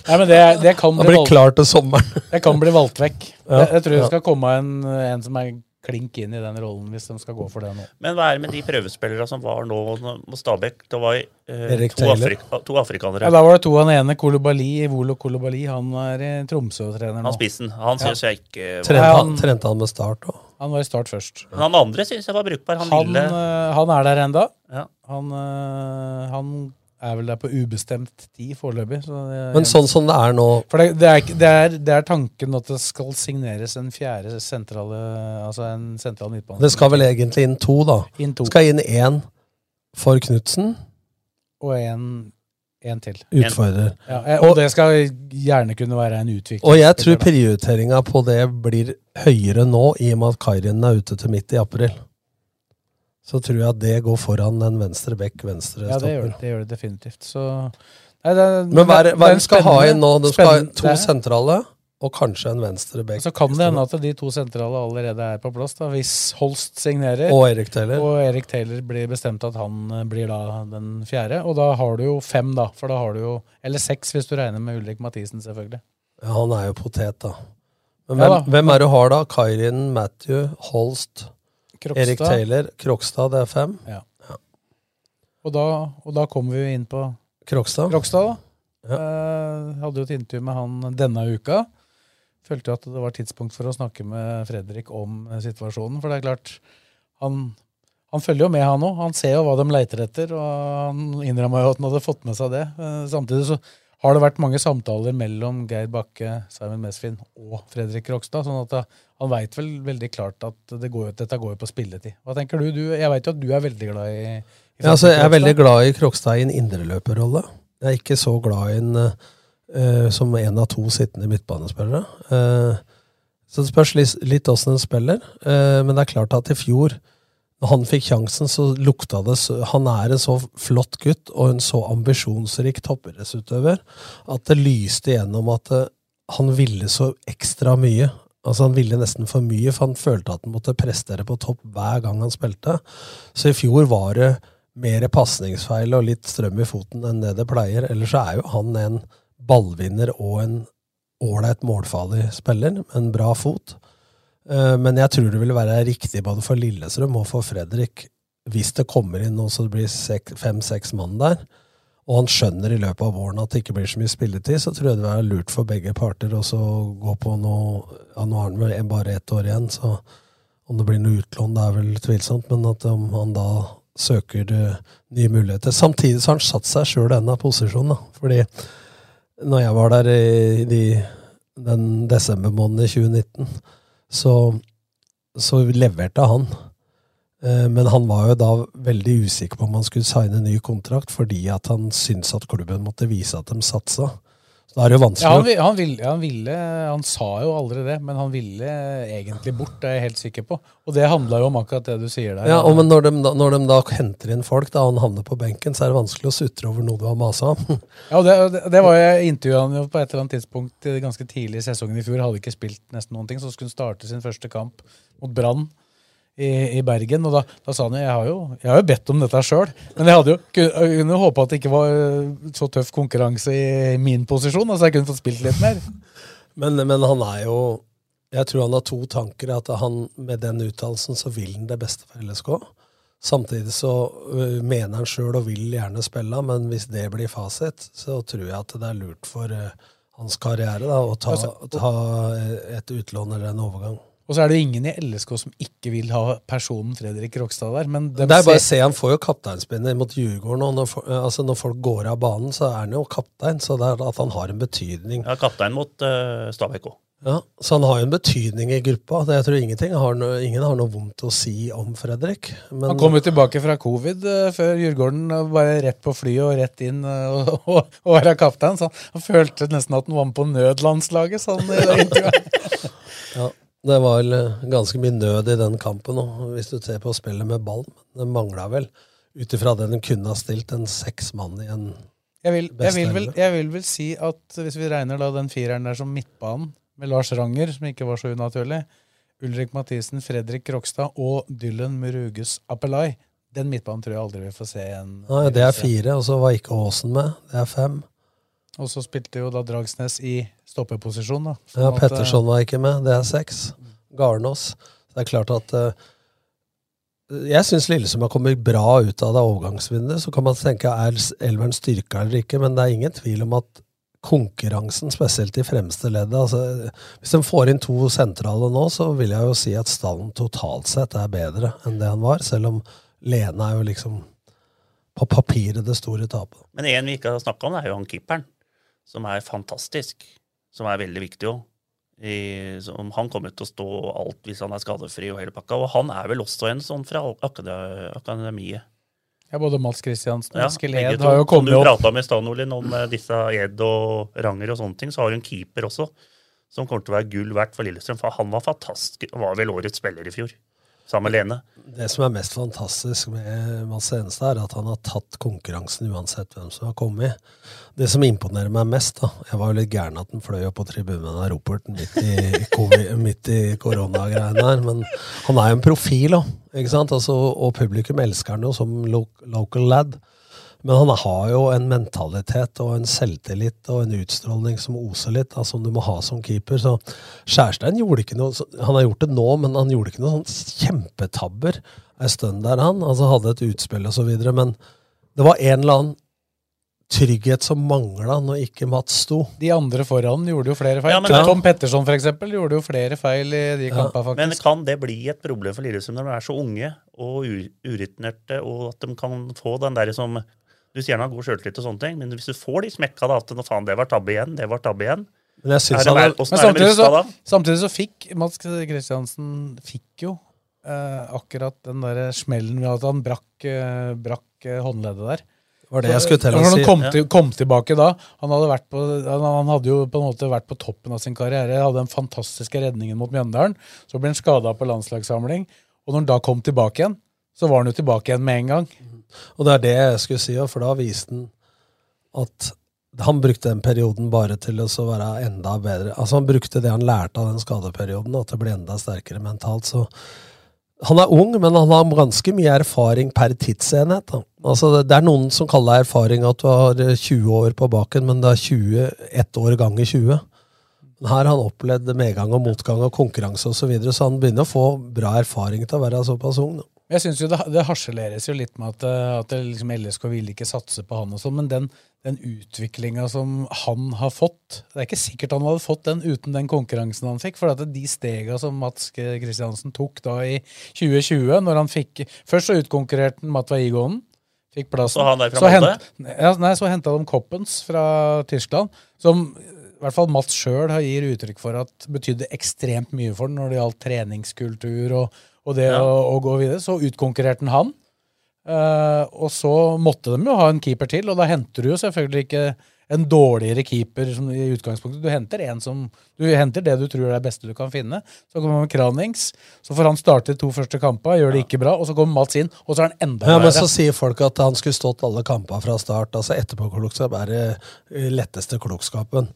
Nei, men det, det kan Det bli blir valgt, klart til sommeren. det kan bli valgt vekk. Ja, jeg, jeg tror det skal komme en, en som er klink inn i den rollen, hvis de skal gå for det nå. Men hva er det med de prøvespillere som var nå mot Stabæk? Det var eh, Erik to, afrika, to afrikanere. Ja, da var det to han ene, Kolobali, Volo Kolobali. Han er i Tromsø-trener nå. Han spissen. Han syns jeg ikke var Trente, han, trente han med start òg? Han var i start først. Men han andre syns jeg var brukbar. Han, Han, eh, han er der enda. Ja. Han, eh, han er vel der på ubestemt tid foreløpig. så Men sånn som det er nå For det, det, er, det, er, det er tanken at det skal signeres en fjerde sentrale Altså en sentral midtbane. Det skal vel egentlig inn to, da. Inn to. Skal inn én for Knutsen, Og en, en til. utfordrer. Ja, og, og det skal gjerne kunne være en utvikling. Og jeg tror prioriteringa på det blir høyere nå, i og med at Kairinen er ute til midt i april. Så tror jeg at det går foran en venstre bekk, venstre Ja, det gjør det, det, gjør det definitivt. Så Nei, det, Men hva er, det- skal ha inn nå? De skal ha to sentrale, og kanskje en venstre bekk. Så kan det hende at de to sentrale allerede er på plass, da, hvis Holst signerer. Og Erik Taylor. Og Erik Taylor blir bestemt at han eh, blir da den fjerde. Og da har du jo fem, da. For da har du jo Eller seks, hvis du regner med Ulrik Mathisen, selvfølgelig. Ja, han er jo potet, da. Men Ja da. hvem er du har, da? Kairin, Matthew, Holst, Krokstad. Erik Taylor, Krokstad, det er fem. Ja. Og da, og da kommer vi inn på Krokstad. Krokstad. da. Eh, hadde jo et intervju med han denne uka. Følte jo at det var tidspunkt for å snakke med Fredrik om eh, situasjonen. For det er klart, han, han følger jo med, han òg. Han ser jo hva de leiter etter, og han innrømma jo at han hadde fått med seg det. Eh, samtidig så har det vært mange samtaler mellom Geir Bakke, Simon Mesfin og Fredrik Krokstad. sånn at han veit vel veldig klart at det går, dette går jo på spilletid. Hva tenker du? du jeg veit jo at du er veldig glad i, i Ja, altså, jeg er veldig glad i Krokstad i en indreløperrolle. Jeg er ikke så glad i en uh, som en av to sittende midtbanespillere. Uh, så det spørs litt åssen en spiller. Uh, men det er klart at i fjor, når han fikk sjansen, så lukta det Han er en så flott gutt og en så ambisjonsrik toppidrettsutøver at det lyste igjennom at eh, han ville så ekstra mye. Altså Han ville nesten for mye, for han følte at han måtte prestere på topp hver gang han spilte. Så i fjor var det mer pasningsfeil og litt strøm i foten enn det det pleier. Ellers er jo han en ballvinner og en ålreit målfarlig spiller med en bra fot. Eh, Men jeg tror det vil være riktig både for Lillestrøm og for Fredrik hvis det kommer inn noe så det blir sek- fem-seks mann der, og han skjønner i løpet av våren at det ikke blir så mye spilletid, så tror jeg det vil være lurt for begge parter å gå på noe Ja, nå har han vel bare ett år igjen, så om det blir noe utlån, det er vel tvilsomt, men at om han da søker eh, nye muligheter. Samtidig så har han satt seg sjøl i denne posisjonen, da. Fordi når jeg var der i de, den desembermåneden i 2019, så, så leverte han. Eh, Men han var jo da veldig usikker på om han skulle signe ny kontrakt, fordi at han syntes at klubben måtte vise at de satsa. Da er det jo Ja, vanskelig han, vil- han, ville, han ville Han sa jo aldri det, men han ville egentlig bort, det er jeg helt sikker på. Og det handla jo om akkurat det du sier der. Ja, og men når de, da, når de da henter inn folk, da, han havner på benken, så er det vanskelig å sutre over noe du har masa om. Ja, det, det, det var jeg intervjua han jo på et eller annet tidspunkt eh, ganske tidlig i sesongen i fjor. Hadde ikke spilt nesten noen ting, så skulle han starte sin første kamp mot Brann i, i Bergen. Og da, da sa han jeg har jo jeg har jo bedt om dette sjøl, men jeg hadde jo kunne håpe at det ikke var eh, så tøff konkurranse i min posisjon, altså jeg kunne fått spilt litt mer. Men, men han er jo Jeg tror han har to tanker. At han med den uttalelsen så vil han det beste for LSK. Samtidig så øh, mener han sjøl og vil gjerne spille, men hvis det blir fasit, så tror jeg at det er lurt for øh, hans karriere da, å ta, Altså, ta et utlån eller en overgang. Og så er det jo ingen i LSK som ikke vil ha personen Fredrik Rokstad der. Men Det er bare å se, Han får jo kapteinspinner mot Djurgården. og når, altså når folk går av banen, så er han jo kaptein. Så det er at han har en betydning. Ja, kaptein mot uh, Stabæk òg. Ja, Så han har jo en betydning i gruppa. Det, jeg tror ingenting har no, Ingen har noe vondt å si om Fredrik. Men, Han kom jo tilbake fra covid uh, før Djurgården. Bare rett på flyet og rett inn uh, og, og, og være kaptein. Så han, han følte nesten at han var med på nødlandslaget. Sånn, i det intervjuet. ja, det var eh, ganske mye nød i den kampen òg, hvis du ser på spillet med ball. Men det mangla vel, ut ifra det de kunne ha stilt, en seks mann i en jeg, vil, jeg, vil vel, jeg vil vel si at hvis vi regner da den fireren der som midtbanen, med Lars Ranger, som ikke var så unaturlig, Ulrik Mathisen, Fredrik Rokstad og Dylan Muruges Appelai, den midtbanen tror jeg aldri vi får se igjen. Nei, Det er fire, og så var ikke Aasen med. Det er fem. Og så spilte jo da Dragsnes i stoppeposisjon. da. Sånn Ja, at, eh, Petterson var ikke med. Det er seks. Garnås. Det er klart at uh, Jeg syns Lillesund har kommet bra ut av det overgangsvinduet. Så kan man tenke er elveren styrka eller ikke, men det er ingen tvil om at konkurransen, spesielt i fremste leddet altså, Hvis de får inn to sentrale nå, så vil jeg jo si at stallen totalt sett er bedre enn det han var, selv om Lene er jo liksom på papiret det store tapet. Men en vi ikke har snakka om, er jo han keeperen, som er fantastisk. Som er veldig viktig òg. Han kommer til å stå alt hvis han er skadefri og hele pakka. Og han er vel også en sånn fra akade- akademiet. Ja, Både Mats Kristiansen og Ja, Eskil Ed har jo Som du opp. prata med i stad, Nordlien, om eh, disse Ed og Ranger og sånne ting, så har du en keeper også, som kommer til å være gull verdt for Lillestrøm. For han var fantastisk, var vel årets spiller i fjor, sammen med Lene. Det som er mest fantastisk med Mads Enestad, er at han har tatt konkurransen uansett hvem som har kommet. Det som imponerer meg mest, da Jeg var jo litt gæren at han fløy opp på tribunen av Ropert midt i, covid- midt i koronagreiene her, men han er jo en profil òg, ikke sant? Altså, og publikum elsker han jo som lo local lad. Men han har jo en mentalitet og en selvtillit og en utstråling som oser litt, da, som du må ha som keeper. Så Skjærstein gjorde ikke noe Han har gjort det nå, men han gjorde ikke noe sånn kjempetabber ei stund der, han. Altså hadde et utspill og så videre. Men det var en eller annen trygghet som mangla når ikke Mats sto. De andre foran gjorde jo flere feil. Ja, men Tom Petterson for eksempel, gjorde jo flere feil i de kampene, faktisk. Men kan det bli et problem for Lillestrøm når de er så unge og urutinerte, og at de kan få den derre som Du sier han har god sjøltillit og sånne ting, men hvis du får de smekka da, at nå faen, det var tabbe igjen, det var tabbe igjen Men jeg synes det, han er- med- Men samtidig så, samtidig så fikk Mats Kristiansen fikk jo eh, akkurat den der smellen ved at han brakk, eh, brakk eh, håndleddet der. Var det jeg skulle til å han si. kom, til, kom tilbake da han hadde, vært på, han, han hadde jo på en måte vært på toppen av sin karriere. Hadde den fantastiske redningen mot Mjøndalen. Så ble han skada på landslagssamling. Og når han da kom tilbake igjen, så var han jo tilbake igjen med en gang. Og det er det jeg skulle si, for da viste han at han brukte den perioden bare til å være enda bedre. Altså Han brukte det han lærte av den skadeperioden, at det ble enda sterkere mentalt. Så han er ung, men han har ganske mye erfaring per tidsenhet. Altså det, er noen som kaller det erfaring at du har 20 år på baken, men det er 20, ett år ganger 20. Men her har han opplevd medgang og motgang og konkurranse osv., så, videre, så han begynner å få bra erfaring til å være såpass ung. Da. Jeg synes jo det, det harseleres jo litt med at, eh, at liksom LSK ville ikke satse på han og sånn, men den, den utviklinga som han har fått Det er ikke sikkert han hadde fått den uten den konkurransen han fikk. For at de stega som Mats Kristiansen tok da i 2020, når han fikk Først så utkonkurrerte han Matva Igonen. Fikk plassen. Så han der fra så hent, ja, nei, så henta de Koppens fra Tyskland, som i hvert fall Mats sjøl gir uttrykk for at betydde ekstremt mye for den når det gjaldt treningskultur og, og det Ja. å, å gå videre. Så utkonkurrerte han han. Uh, og så måtte de jo ha en keeper til, og da henter du jo selvfølgelig ikke en dårligere keeper som i utgangspunktet. Du henter en som Du henter det du tror er det beste du kan finne. Så kommer han Kranings. Så får han starte de to første kampene, gjør det ikke bra, og så kommer Mats inn, og så er han enda Ja, men så sier folk at han skulle stått alle kampene fra start. altså Etterpåklokskap er det eh, letteste klokskapen.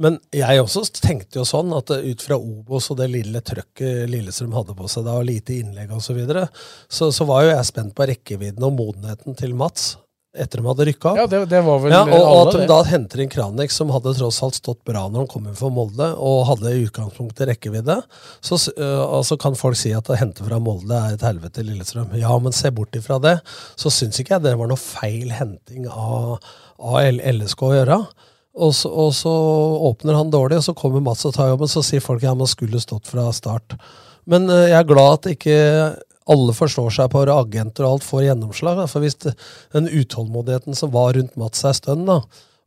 Men jeg også tenkte jo sånn at eh, ut fra Obos og det lille trøkket Lillestrøm hadde på seg da, og lite innlegg osv., så, videre, så så var jo jeg spent på rekkevidden og modenheten til Mats etter de hadde rykka opp. Ja, det, det var vel Ja, og, og at de da henter inn Kranek, som hadde tross alt stått bra når han kom inn for Molde, og hadde i utgangspunktet rekkevidde, så øh, altså kan folk si at å hente fra Molde er et helvete i Lillestrøm. Ja, men se bort ifra det, så syns ikke jeg det var noe feil henting av, av LSK å gjøre. Og så, og så åpner han dårlig, og så kommer Mats og tar jobben, så sier folk ja, man skulle stått fra start. Men jeg er glad at ikke alle forstår seg på å agenter og alt får gjennomslag. Da. For hvis det, den utålmodigheten som var rundt Mats ei stund, da,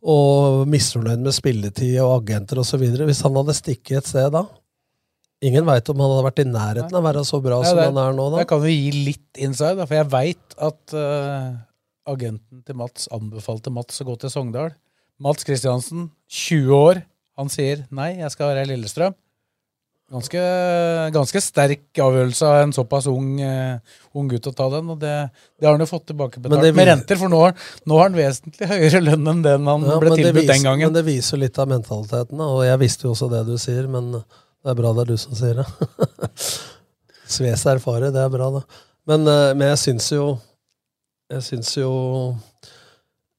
og misfornøyd med spilletid og agenter osv. Hvis han hadde stikket et sted da Ingen veit om han hadde vært i nærheten av å være så bra Ja, som det- han er nå. da. Jeg kan jo gi litt inside, da, for jeg veit at uh, agenten til Mats anbefalte Mats å gå til Sogndal. Mats Kristiansen, 20 år, han sier nei, jeg skal være i Lillestrøm. Ganske, ganske sterk avgjørelse av en såpass ung, uh, ung gutt å ta den, og det, det har han jo fått tilbakebetalt Men med renter, for nå nå har han vesentlig høyere lønn enn den han Ja, ble tilbudt viser- den gangen. Men det viser jo litt av mentaliteten, og jeg visste jo også det du sier, men det er bra det er du som sier det. Sves erfare, det er bra, da. Men, uh, men jeg syns jo Jeg syns jo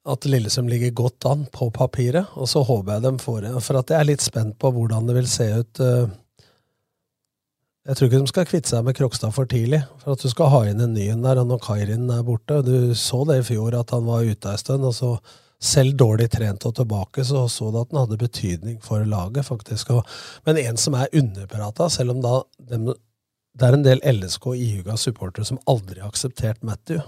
at Lillesund ligger godt an på papiret, og så håper jeg de får det. For at jeg er litt spent på hvordan det vil se ut. eh, Jeg tror ikke de skal kvitte seg med Krokstad for tidlig, for at du skal ha inn en ny en der, og når Kairin er borte. Du så det i fjor, at han var ute ei stund, og så selv dårlig trent og tilbake, så så du at den hadde betydning for laget, faktisk. Og, men en som er underprata, selv om da dem, det er en del LSK ihuga supportere som aldri har akseptert Matthew.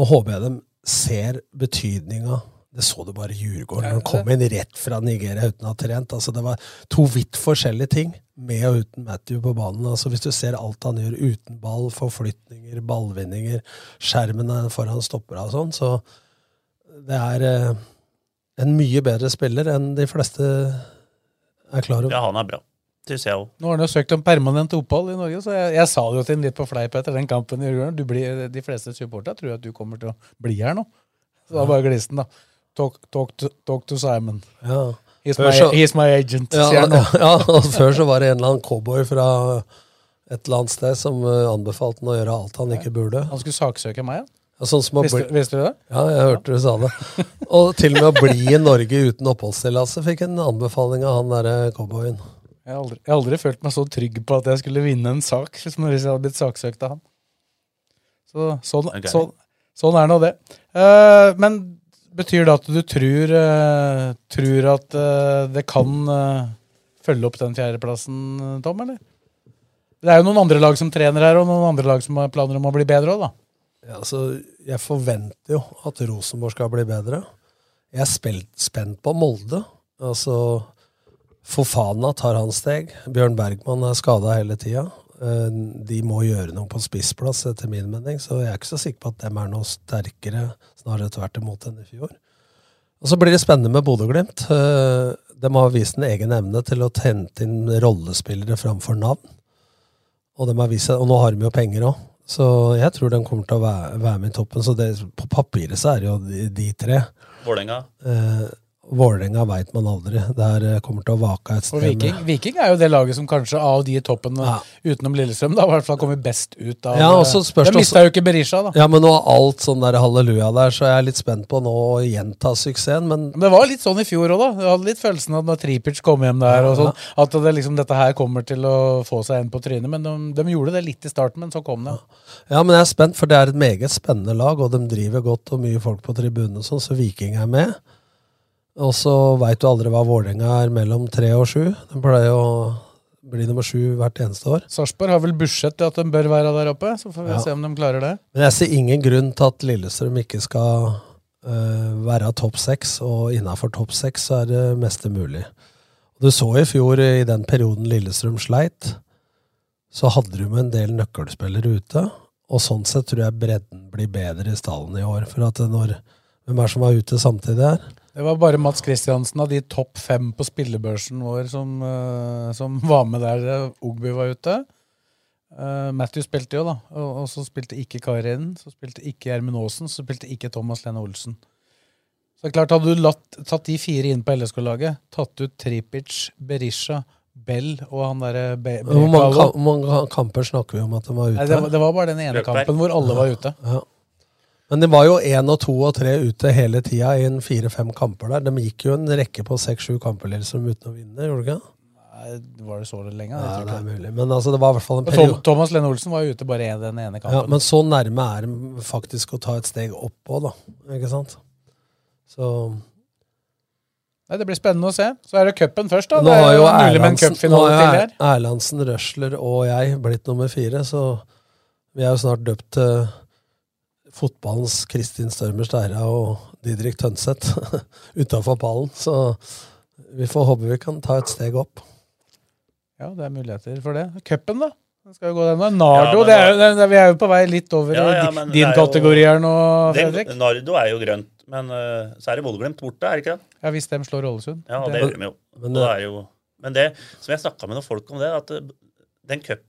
Nå håper jeg de ser betydninga Det så du bare i Djurgården, når han kom inn rett fra Nigeria uten å ha trent. Altså, det var to vidt forskjellige ting, med og uten Matthew på banen. Altså, hvis du ser alt han gjør uten ball, forflytninger, ballvinninger, skjermene foran stopper og sånn, så det er eh, en mye bedre spiller enn de fleste er klar over. Ja, han er bra. Syns jeg òg. Nå har han jo søkt om permanent opphold i Norge, så jeg, jeg sa det jo til ham litt på fleip etter den kampen i Djurgården. De fleste supporterne tror at du kommer til å bli her nå. Så da bare glisten, da. Talk, talk, to, talk to Simon. Ja. He's, my, så- he's my agent, Ja, sier han nå. ja, og før så var det en eller annen cowboy fra et eller annet sted som eh, anbefalte han å gjøre alt han ikke burde. Han skulle saksøke meg, ja. Sånn som Visste, visste du det? ja, jeg hørte du sa det. Og til og med å bli i Norge uten oppholdstillatelse fikk en anbefaling av han derre cowboyen. Jeg har, aldri, jeg har aldri følt meg så trygg på at jeg skulle vinne en sak hvis hvis jeg hadde blitt saksøkt av han. Så, sånn, okay. så, sånn er nå det. Uh, men betyr det at du tror, eh, tror at eh, det kan eh, følge opp den fjerdeplassen, Tom, eller? Det er jo noen andre lag som trener her, og noen andre lag som har planer om å bli bedre òg, da. Ja, altså, jeg forventer jo at Rosenborg skal bli bedre. Jeg er spelt, spent på Molde. Altså, Fofana tar hans steg. Bjørn Bergman er skada hele tida. Eh, De må gjøre noe på spissplass, etter min mening, så jeg er ikke så sikker på at dem er noe sterkere, snarere tvert imot enn i fjor. Og så blir det spennende med Bodø-Glimt. Eh, De har vist en egen evne til å hente inn rollespillere framfor navn. Og, de har vist, og nå har de jo penger òg. Så jeg tror de kommer til å være, være med i toppen. Så det, på papiret så er det jo de, de tre. Vålerenga. Eh, Vålerenga veit man aldri. Der eh, kommer til å vake et Og sted. Viking, Viking er jo det laget som kanskje av de i toppen Ja. utenom Lillestrøm da, i hvert fall kommer best ut av Ja, også spørs De mista jo ikke Berisha, da. Ja, men nå alt sånn der halleluja der, så jeg er litt spent på nå å gjenta suksessen. Men det var litt sånn i fjor òg, da. Jeg hadde litt følelsen av når Tripic kom hjem der, og sånn, at det liksom, dette her kommer til å få seg en på trynet. Men de, de gjorde det litt i starten, men så kom det. Ja, men jeg er spent, for det er et meget spennende lag, og de driver godt og mye folk på tribunen sånn, så Viking er med. Og så veit du aldri hva Vålerenga er mellom tre og sju. De pleier å bli nummer sju hvert eneste år. Sarpsborg har vel budsjett til at de bør være der oppe, så får vi Ja. se om de klarer det. Men jeg ser ingen grunn til at Lillestrøm ikke skal uh, være topp seks, og innafor topp seks så er det meste mulig. Du så i fjor, i den perioden Lillestrøm sleit, så hadde de med en del nøkkelspillere ute. Og sånn sett tror jeg bredden blir bedre i stallen i år. For at når Hvem er det som var ute samtidig her? Det var bare Mats Kristiansen av de topp fem på spillebørsen vår som, eh, som var med der eh, Ogby var ute. Uh, Matthew spilte jo, da. Og, og så spilte ikke Karin. Så spilte ikke Gjermund Aasen. Så spilte ikke Thomas Lene Olsen. Så det er klart, Hadde du latt, tatt de fire inn på LSK-laget, tatt ut Tripic, Berisha, Bell og han derre Be Hvor mange, Brekalo hvor mange kamper snakker vi om at de var ute? Nei, det, var, det var bare den ene Løkberg. kampen hvor alle var ute. Ja. Men de var jo én og to og tre ute hele tida i en fire-fem kamper der. De gikk jo en rekke på seks-sju kamper liksom, uten å vinne, gjorde de ikke? Nei, var det så lenge? Nei, det er mulig. Men altså, det var i hvert fall en Tom, periode. Thomas Lene Olsen var jo ute bare en, den ene kampen. Ja, men så nærme er de faktisk å ta et steg opp òg, da. Ikke sant? Så Nei, Det blir spennende å se. Så er det cupen først, da. Nå har jo Erlandsen, nå har. Er- Erlandsen, Røsler og jeg blitt nummer fire, så vi er jo snart døpt til fotballens Kristin Størmer Steira og Didrik Tønseth utafor pallen. Så vi får håpe vi kan ta et steg opp. Ja, det er muligheter for det. Cupen, da? Den skal jo gå den veien. Nardo, Ja, det er jo, det, det, vi er jo på vei litt over Ja, ja, din er kategori her nå, Det- Fredrik. Nardo er jo grønt, men uh, så er det Bodø-Glimt borte, er det ikke det? Ja, Hvis de slår Ålesund. Ja, det Det- gjør de jo. Men, det er jo. Men det som jeg snakka med noen folk om det, at eh, den cup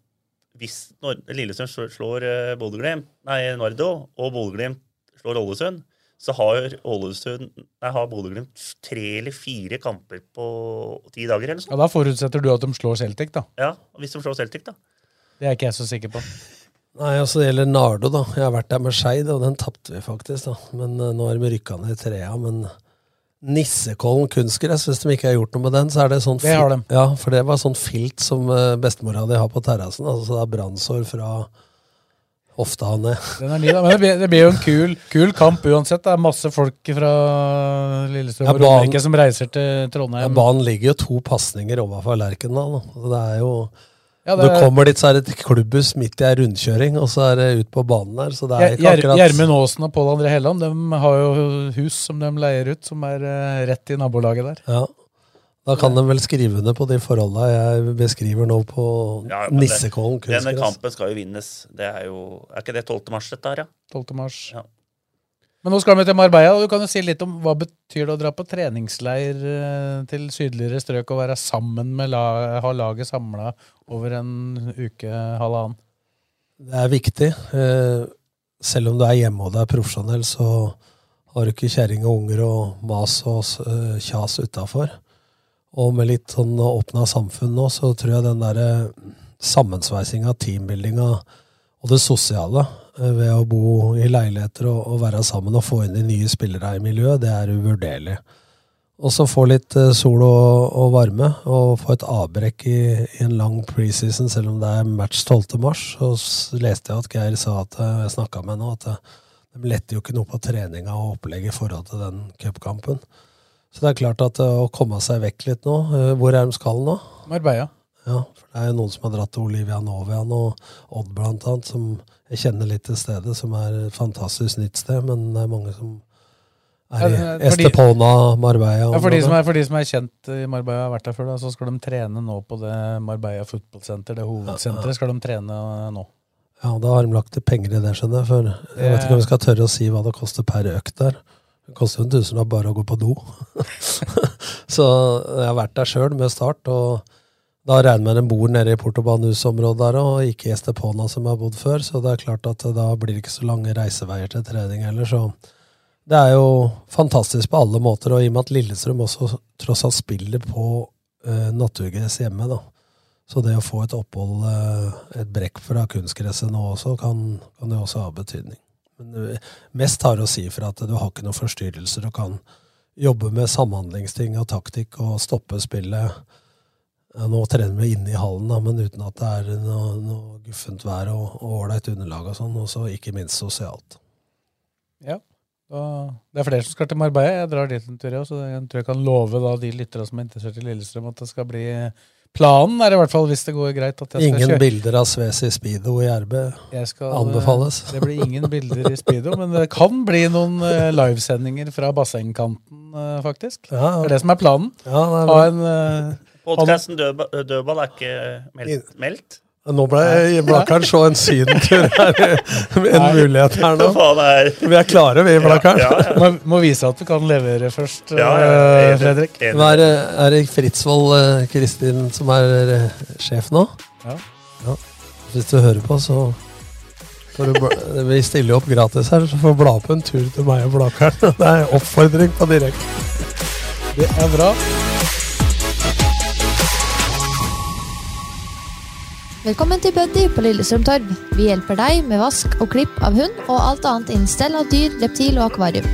Hvis Lillesund Lillestrøm slår, eh, Bodø-Glimt, nei, Nardo, og Bodø-Glimt slår Ålesund, så har Ålesund Nei, har Bodø-Glimt tre eller fire kamper på ti dager, eller sånt. Ja, Da forutsetter du at de slår Celtic, da. Ja, hvis de slår Celtic, da. Det er ikke jeg så sikker på. Nei, altså Det gjelder Nardo, da. Jeg har vært der med Skeid, og den tapte vi faktisk. da. Men uh, Nå er vi rykka ned i trea. Men Nissekollen kunstgress, hvis de ikke har gjort noe med den, så er det sånn Det fil- Ja, for det var sånn filt som uh, bestemora di har på terrassen. Altså, det er brannsår fra hofta ned. Er ny, det blir, det blir jo en kul, kul kamp uansett. Det er masse folk fra Lillestrøm og Romerike som reiser til Trondheim. Ja, banen ligger jo to pasninger overfor Lerkendal. Det er jo Ja, Du det Du kommer dit, så er det et klubbhus midt i ei rundkjøring, og så er det ut på banen der. Så det er ikke akkurat Gjermund Aasen og Pål André Helland de har jo hus som de leier ut, som er eh, rett i nabolaget der. Ja. Da kan de vel skrive ned på de forholda jeg beskriver nå på Ja, Nissekollen kunstgress. Denne kampen skal jo vinnes. Det er jo Er ikke det 12. mars, dette her, ja? 12. mars. Ja. Men nå skal vi til Marbella, og du kan jo si litt om hva betyr det å dra på treningsleir eh, til sydligere strøk og være sammen med la ha laget samla over en uke, halvannen? Det er viktig. Eh, selv om du er hjemme og du er profesjonell, så har du ikke kjerring og unger og mas og eh, kjas utafor. Og med litt sånn åpna samfunn nå, så tror jeg den derre sammensveisinga, teambuildinga og det sosiale ved å bo i leiligheter og, og være sammen og få inn de nye spillere i miljøet, det er uvurderlig. Og så få litt eh, sol og, og varme, og få et avbrekk i, i en lang preseason, selv om det er match 12. mars. Så leste jeg at Geir sa at eh, jeg snakka med nå, at eh, de letter jo ikke noe på treninga og opplegget i forhold til den cupkampen. Så det er klart at eh, å komme seg vekk litt nå eh, Hvor er de skal nå? Marbella. Ja, for det er jo noen som har dratt til Olivia Novian og Odd blant annet, som jeg kjenner litt til stedet, som er et fantastisk nytt sted, men det er mange som er i Estepona, Marbella Ja, for, de som er, for de som er kjent i Marbella, har vært der før, da, så skal de trene nå på det Marbella fotballsenter, det hovedsenteret. skal de trene nå. Ja, da har de lagt penger i det, skjønner jeg. For jeg vet ikke om vi skal tørre å si hva det koster per økt der. Det koster jo en tusenlapp bare å gå på do. så jeg har vært der sjøl med start, og da regner med de bor nede i Portobanus-området der og ikke i Estepona som har bodd før, så det er klart at da blir det ikke så lange reiseveier til trening heller, så det er jo fantastisk på alle måter, og i og med at Lillestrøm også tross alt spiller på uh, naturgress hjemme, da. Så det å få et opphold, eh, et brekk fra kunstgresset nå også, kan, kan jo også ha betydning. Men eh, mest har å si for at du har ikke noen forstyrrelser og kan jobbe med samhandlingsting og taktikk og stoppe spillet. Ja, nå trener vi inne i hallen, da, men uten at det er noe, noe guffent vær og ålreit underlag og sånn, og så ikke minst sosialt. Ja. Det er flere som skal til Marbella. Jeg drar dit en tur, ja, så jeg tror jeg kan love da, de lyttere som er interessert i Lillestrøm, at det skal bli Planen er i hvert fall, hvis det går greit, at jeg skal Ingen kjøre bilder av Svesi Speedo i RB Jeg skal, anbefales. Det blir ingen bilder i speedo, men det kan bli noen uh, livesendinger fra bassengkanten, uh, faktisk. Ja, Det er det som er planen. Ja, det er Ha en eh, Podkasten Dødba- Dødball er ikke meldt? meldt? Nå ble Blakkaren så en sydentur her. En Nei. mulighet her nå. Vi er klare, vi, Blakkaren. må, må vise at du kan levere først, Ja, ja, eh. Fredrik. Nå er, er det Fritzvold eh, Kristin som er eh, sjef nå? Ja. Ja. Hvis du hører på, så får du Vi stiller jo opp gratis her, så får du bla på en tur til meg og Blakkaren. Det er oppfordring på direkte. Det er bra. Velkommen til Buddy på Lillestrøm Torv. Vi hjelper deg med vask og klipp av hund og alt annet innstell av dyr, reptil og akvarium.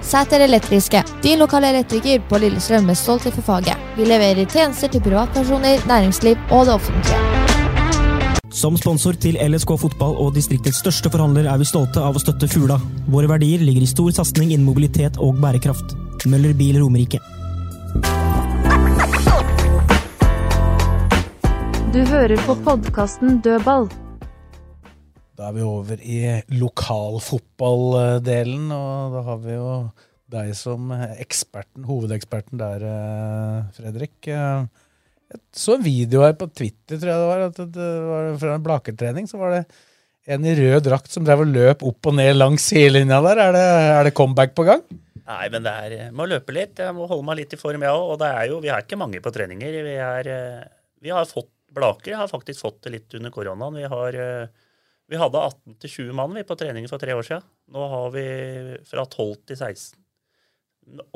Sæter Elektriske, din lokale elektriker på Lillestrøm med stolthet for faget. Vi leverer tjenester til privatpersoner, næringsliv og det offentlige. Som sponsor til LSK fotball og distriktets største forhandler er vi stolte av å støtte Fugla. Våre verdier ligger i stor satsing innen mobilitet og bærekraft. Møller Bil Romerike. Du hører på podkasten Dødball. Da er vi over i lokalfotballdelen, og da har vi jo deg som eksperten, hovedeksperten der, eh, Fredrik. Eh, Jeg så en video her på Twitter, tror jeg det var, at det var fra en Blakertrening, så var det en i rød drakt som drev og løp opp og ned langs sidelinja der. Er det, er det comeback på gang? Nei, men det er, jeg må løpe litt. Jeg må holde meg litt i form, jeg òg. Og det er jo, vi er ikke mange på treninger. Vi, er, eh, vi har fått Blaker har faktisk fått det litt under koronaen. Vi, har, eh, vi hadde 18-20 mann vi på trening for tre år siden. Nå har vi fra 12 til 16.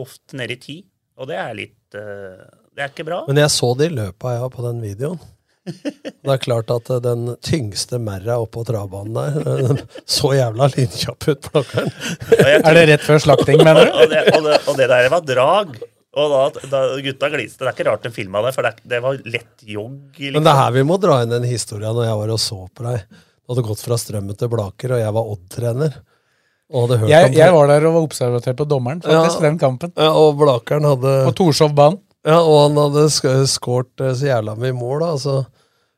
Ofte nede i 10. Og det er litt eh, Det er ikke bra. Men jeg så det i løpet av jeg på den videoen. Det er klart at eh, den tyngste merra oppå travbanen der så jævla lynkjapp ut, Blakkeren. Er det rett før slakting, mener du? og, det, og, det, og det der var drag. Og da, da gutta gliste. Det er ikke rart de filma det, for det, det var lett jogg. Liksom. Men det er her vi må dra inn en historie når jeg var og så på deg. Du hadde gått fra Strømmen til Blaker, og jeg var Odd-trener. Og hadde hørt Jeg, jeg var der og var observatør på dommeren, faktisk, Ja. den kampen. Ja, og Blakeren hadde På Torshov banen. Ja, og han hadde sk- skåret eh, så jævla mye mål, da. Og så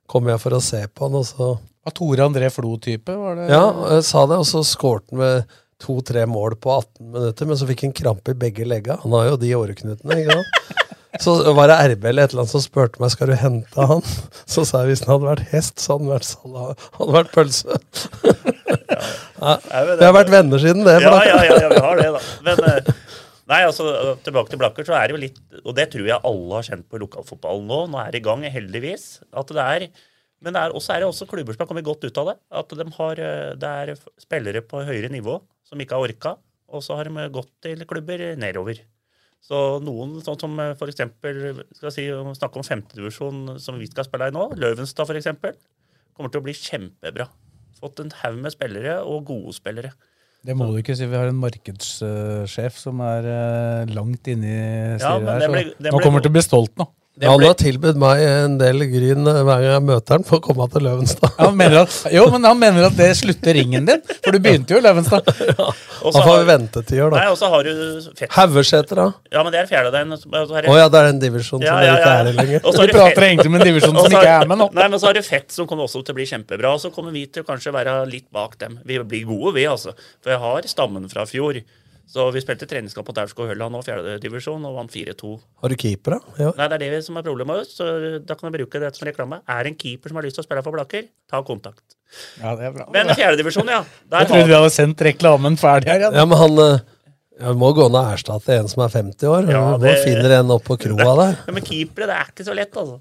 kom jeg for å se på han, og så Var Tore André Flo-type? var det? Ja, jeg sa det, og så skåret han med to-tre mål på 18 minutter, men så fikk han krampe i begge legga. Han har jo de åreknutene, ikke sant? Så var det RB eller et eller annet som spurte meg skal du hente han. Så sa jeg hvis han hadde vært hest, så hadde han vært, salat, hadde vært pølse. Ja, vi har vært venner siden det. Ja, ja, ja, ja, vi har det, da. Men eh, nei, altså, tilbake til Blakker, så er det jo litt Og det tror jeg alle har kjent på lokalfotballen nå. Nå er det i gang, heldigvis. At det er Men det er også, er det også klubber som har kommet godt ut av det. At de har, eh, det er spillere på høyere nivå som ikke har orka, og så har de gått til klubber nedover. Så noen, sånn som f.eks. for eksempel, skal si, snakke om femtedivisjon som vi skal spille i nå, Løvenstad eksempel, kommer til å bli kjempebra. Fått en haug med spillere, og gode spillere. Det må du ikke si. Vi har en markedssjef som er eh, langt inne i Ja, styret men her. Så ble- nå kommer han til å bli stolt nå. Det Han ble- har tilbudt meg en del gryn eh, hver gang jeg møter han for å komme til Løvenstad. Han mener at, jo, men han mener at det slutter ringen din, for du begynte jo i Løvenstad. Og Da så får har- vi ventetider, Nei, da. og så har du fett... Haugeseter, da? Ja, men det er fjerde den. og så er ja, det er en divisjon som Ja, ja, ikke er det lenger. Og så du prater Fett- egentlig om en divisjon som ikke er med nå. Nei, men så har du Fett, som kommer også til å bli kjempebra. Og så kommer vi til å kanskje være litt bak dem. Vi blir gode, vi, altså. For jeg har stammen fra fjor. Så vi spilte treningskamp på Daurskog Hølla nå, fjerdedivisjon, og vant 4-2. Har du keeper, da? Ja. Nei, det er det som er problemet vårt, så da kan du bruke det som reklame. Er det en keeper som har lyst til å spille for Blaker, ta kontakt. Ja, det er bra. Men fjerdedivisjon, ja. Der Jeg trodde vi hadde sendt reklamen ferdig her. Ja. Ja, men han Ja, Vi må gå ned og erstatte en som er 50 år. Ja, Hvor det- finner en opp på kroa der? Ja, men keepere, det er ikke så lett, altså.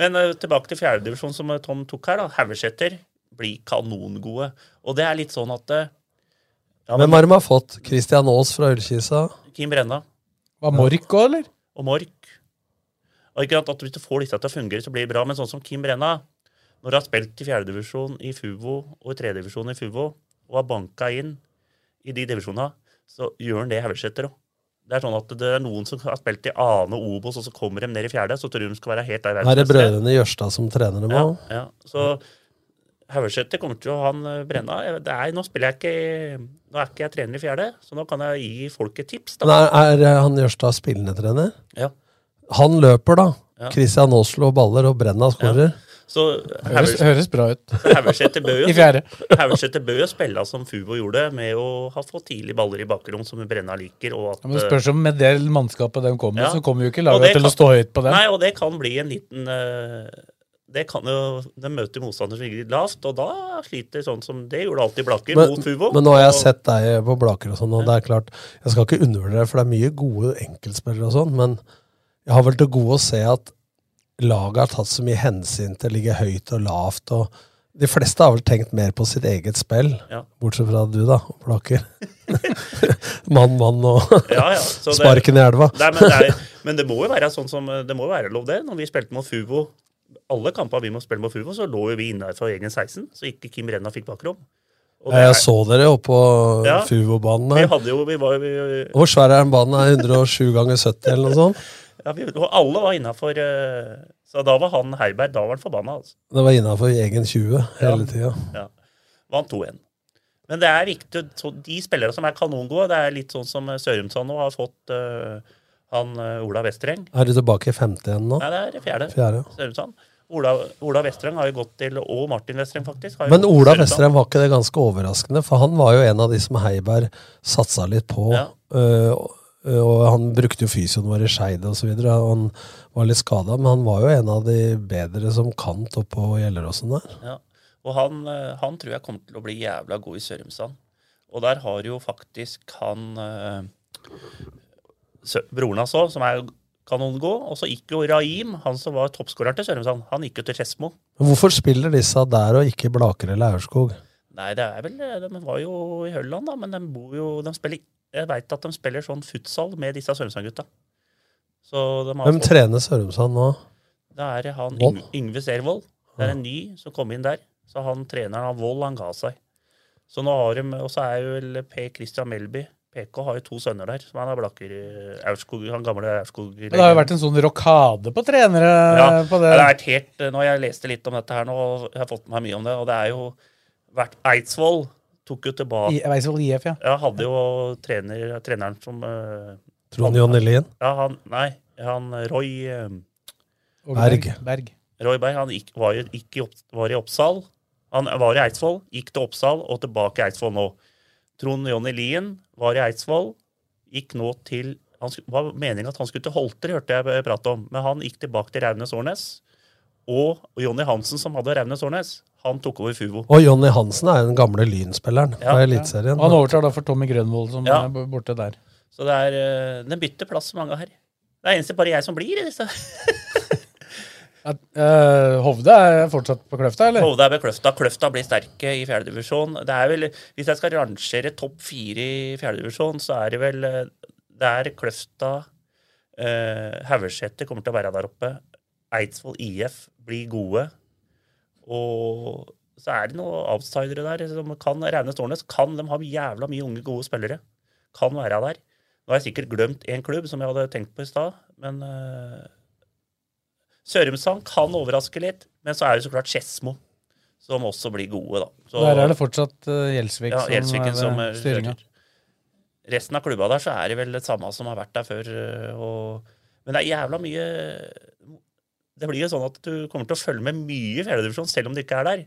Men uh, tilbake til fjerdedivisjon, som eh, Tom tok her. da, Haugeseter blir kanongode. Og det er litt sånn at eh, ja, Hvem har de har fått? Christian Aas fra Ullkisa? Kim Brenna Var Mork òg, eller? og Mork. Og ikke sant, at Hvis du får disse til å fungere, så blir det bra. Men sånn som Kim Brenna, når du har spilt i fjerdedivisjon i Fuvo og i tredjedivisjon i Fuvo, og har banka inn i de divisjonene, så gjør han det i Haugeseter òg. Det er sånn at det er noen som har spilt i Ane og Obos, og så kommer de ned i fjerde, så tror de de skal være helt der Er det brødrene Jørstad som trener dem Ja, òg? ja. Så Haugeseter kommer til å ha han Brenna. Det er, nå spiller jeg ikke Nå er ikke jeg trener i fjerde, så nå kan jeg gi folk et tips. Da. Er, er han Jørstad spillende trener? Ja. Han løper, da. Ja. Christian Aas baller, og Brenna skårer. Så Høres, høres bra ut. Haugesæter bør jo I bør jo spille som Fubo gjorde, med å ha fått tidlig baller i bakrom, som Brenna liker. Og at, Ja, men det spørs om med det mannskapet de kommer, Ja. så kommer jo ikke laget til til å stå høyt på den. Nei, og det kan bli en liten eh, det kan jo, De møter motstandere som ligger litt lavt, og da sliter sånn som det gjorde alltid Blaker Men, mot Fuvo. men nå har jeg Og- sett deg på Blaker og sånn, og det er klart Jeg skal ikke undervurdere, for det er mye gode enkeltspillere og sånn, men jeg har vel til gode å se at laget har tatt så mye hensyn til å ligge høyt og lavt. og De fleste har vel tenkt mer på sitt eget spill, Ja. bortsett fra du, da, Blaker. mann, mann og Ja, ja, det- sparken i elva. Nei, men, det er, men det må jo være sånn som Det må jo være lov, det. Når vi spilte mot Fuvo Alle kampene vi må spille mot Fuvo, så lå jo vi innenfor egen 16, så ikke Kim Renna fikk bakrom. Jeg så dere oppe på Ja. Fuvo-banen Vi hadde jo vi var, vi, Hvor svær er den banen? Er 107 ganger 70 eller noe sånt? ja, vi, og Alle var innafor Så da var han Heiberg Da var han forbanna, altså. Det var innafor egen 20 hele tida. Ja. Vant 2-1. Men det er viktig, så de spillere som er kanongode, det er litt sånn som Sørumsand nå har fått uh, han øh, Ola Westereng. Er du tilbake i femte igjen nå? Nei, det er fjerde. Fjerde. Sørumsand. Ola, Ola Vestreng har jo gått til Og Martin Vestreng faktisk. Men Ola Vestreng var ikke det ganske overraskende, for han var jo en av de som Heiberg satsa litt på. Ja. øh, og han brukte jo fysioen vår i Skeid osv. Han var litt skada, men han var jo en av de bedre som kant oppå Gjelleråsen der. Ja. Og han, øh, han tror jeg kommer til å bli jævla god i Sørumsand. Og der har jo faktisk han øh, broren hans òg, som er kanongod. Og så gikk jo Raim, han som var toppskåreren til Sørumsand, han gikk jo til Skedsmo. Hvorfor spiller disse der og ikke Blaker eller Aurskog? Nei, det er vel De var jo i Hølland, da, men de bor jo de spiller, Jeg veit at de spiller sånn futsal med disse Sørumsand-gutta. Så de har Hvem trener Sørumsand nå? Det er han Yng Yngve Servold. Det er en ny som kom inn der. Så han treneren av Vold, han ga seg. Så nå har de, Og så er jo vel Per Christian Melby PK har jo to sønner der, som han er blakker i Aurskog, han gamle Aurskog. Det har jo vært en sånn rokade på trenere ja, på det. det har vært helt, Nå har jeg lest litt om dette her nå, og jeg har fått med meg mye om det. Og det er jo vært Eidsvoll tok jo tilbake I- Eidsvoll IF, ja. Ja, hadde jo trener, treneren som uh, Trond Jonny Lien? Ja, han Nei, han Roy uh, Berg. Berg. Roy Berg han gikk, var, jo, gikk i, opp, var i Oppsal. Han var i Eidsvoll, gikk til Oppsal og tilbake i Eidsvoll nå. Trond Jonny Lien var i Eidsvoll, gikk nå til han var meningen at han skulle til Holter, hørte jeg prate om. Men han gikk tilbake til Raunes Årnes. Og Jonny Hansen, som hadde Raunes Årnes, han tok over Fuvo. Og Jonny Hansen er den gamle Lynspilleren Ja. fra Eliteserien. Han overtar da for Tommy Grønvold, som Ja. er borte der. Så det er, eh, den bytter plass mange her. Det er eneste bare jeg som blir i disse. Eh, Hovde er fortsatt på Kløfta, eller? Hovde er på Kløfta. Kløfta blir sterke i fjerdedivisjon. Er hvis jeg skal rangere topp fire i fjerdedivisjon, så er det vel der Det er Kløfta uh, Haugeseter kommer til å være der oppe. Eidsvoll IF blir gode. Og så er det noen outsidere der som kan Raune Stårnes. Kan de ha jævla mye unge, gode spillere? Kan være der. Nå har jeg sikkert glemt én klubb som jeg hadde tenkt på i stad, men eh, Sørumsand kan overraske litt, men så er det så klart Skedsmo som også blir gode, da. Så, Der er det fortsatt uh, Gjelsvik ja, som Gjelsviken er som ved eh, styringa. Resten av klubba der så er det vel det samme som har vært der før. eh, Og, men det er jævla mye Det blir jo sånn at du kommer til å følge med mye i fjerdedivisjon selv om du ikke er der.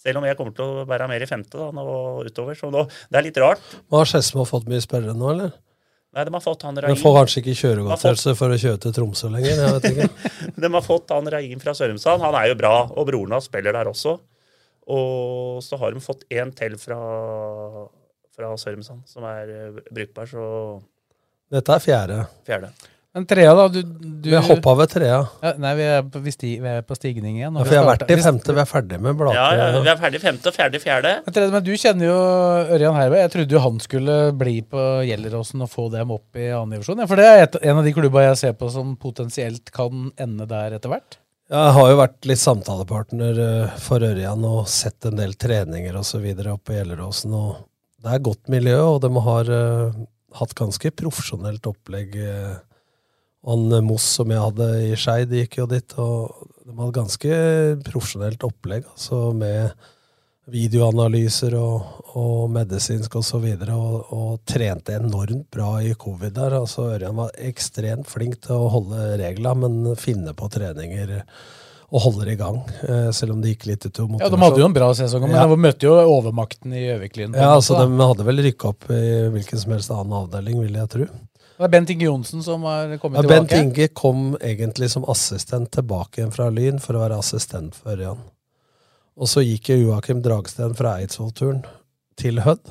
Selv om jeg kommer til å være mer i femte da, nå utover. Så nå, det er litt rart. Har Skedsmo fått mye spillere nå, eller? Nei, de har fått han Raim. får kanskje ikke kjøregodtgjørelse for å kjøre til Tromsø lenger? jeg vet ikke. De har fått han Raim fra Sørumsand. Han er jo bra, og broren hans spiller der også. Og så har de fått en til fra, fra Sørumsand, som er eh, brukbar, så Dette er fjerde. fjerde. Men trea, da? Du, du Vi har hoppa ved trea. ja, Nei, vi er, på, vi, sti, vi er på stigning igjen. Ja, for vi har vært i femte. Vi er ferdig med bladet. Ja, ja, vi er ferdig femte og ferdig fjerde. Men, men du kjenner jo Ørjan Herberg. Jeg trodde jo han skulle bli på Gjelleråsen og få dem opp i annen divisjon. Ja, for det er et, en av de klubba jeg ser på som potensielt kan ende der etter hvert. Jeg har jo vært litt samtalepartner eh, for Ørjan og sett en del treninger osv. oppe på Gjelleråsen. og Det er godt miljø, og de har uh, hatt ganske profesjonelt opplegg. eh. Han eh, Moss som jeg hadde i Skeid, gikk jo dit, og de hadde ganske profesjonelt opplegg. altså med videoanalyser og, og medisinsk osv. Og, så videre, og, og trente enormt bra i covid der. altså Ørjan var ekstremt flink til å holde regla, men finne på treninger og holder i gang. eh, Selv om det gikk litt utover Ja, De hadde jo en bra sesong, men Ja. de møtte jo overmakten i Gjøviklyn. Ja, altså. De hadde vel rykka opp i hvilken som helst annen avdeling, vil jeg tro. Det er Bent Inge Johnsen som har kommet Ja, Bent. Inge kom egentlig som assistent tilbake igjen fra Lyn for å være assistent for Ørjan. Og så gikk jo Joakim Dragsten fra Eidsvoll-turen til Hødd.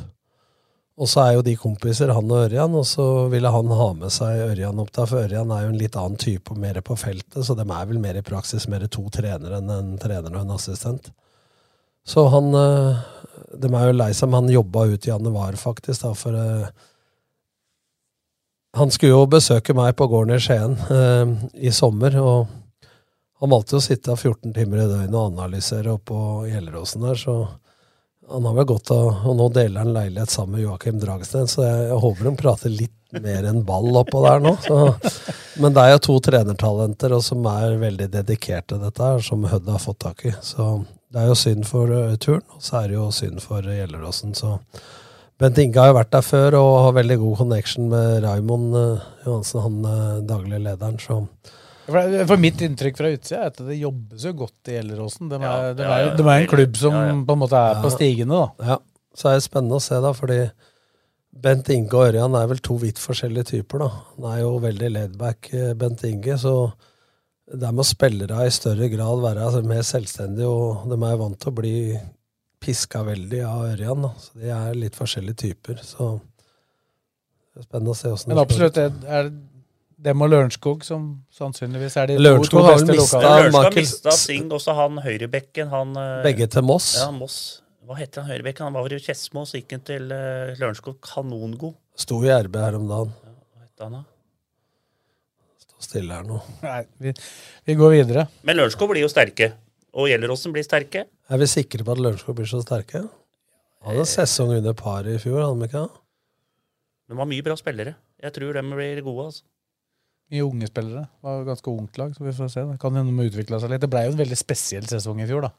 Og så er jo de kompiser, han og Ørjan, og så ville han ha med seg Ørjan opp der, for Ørjan er jo en litt annen type og mer på feltet, så de er vel mer i praksis mer to trenere enn en trener og en assistent. Så han eh, De er jo lei seg, men han jobba ut i januar, faktisk, da, for eh, han skulle jo besøke meg på gården i Skien eh, i sommer, og han valgte å sitte 14 timer i døgnet og analysere oppå Gjelleråsen der, så han har vel gått av Og nå deler han leilighet sammen med Joakim Dragsten, så jeg, jeg håper de prater litt mer enn ball oppå der nå. Så. Men det er jo to trenertalenter og som er veldig dedikerte dette, som Hødd har fått tak i. Så det er jo synd for uh, turen, og så er det jo synd for Gjelleråsen. Så Bent Inge har jo vært der før og har veldig god connection med Raymond uh, Johansen, han daglige lederen. Så For, for mitt inntrykk fra utsida er at det jobbes jo godt i Gjelleråsen. De er, Ja, de ja, ja, de er en klubb som Ja, ja. på en måte er på stigende, da. ja, så er det spennende å se, da, fordi Bent Inge og Ørjan er vel to vidt forskjellige typer, da. Han er jo veldig laidback, eh, Bent Inge, så der må spillere i større grad være altså, mer selvstendige, og de er jo vant til å bli piska veldig av Ørjan, da. Så de er litt forskjellige typer, så det er spennende å se åssen Men absolutt, det er dem og Lørenskog som sannsynligvis er de to, Lørenskog to har beste lokale. Lørenskog har mista Singh, også han høyrebekken. Han, eh, Begge til Moss. Ja, Moss. Hva heter han høyrebekken? Han var i Skedsmo, så gikk han til uh, Lørenskog kanongod. Sto i RB her om dagen. Hva heter han da? Stå stille her nå. Nei, vi, vi går videre. Men Lørenskog blir jo sterke. Og Gjelleråsen blir sterke. Er vi sikre på at Lørenskog blir så sterke? Hadde en sesong under paret i fjor, hadde de ikke? det? De var mye bra spillere. Jeg tror de blir gode. altså. Mye unge spillere. Det var et ganske ungt lag, så vi får se. Det kan hende de utvikla seg litt. Det ble jo en veldig spesiell sesong i fjor, da.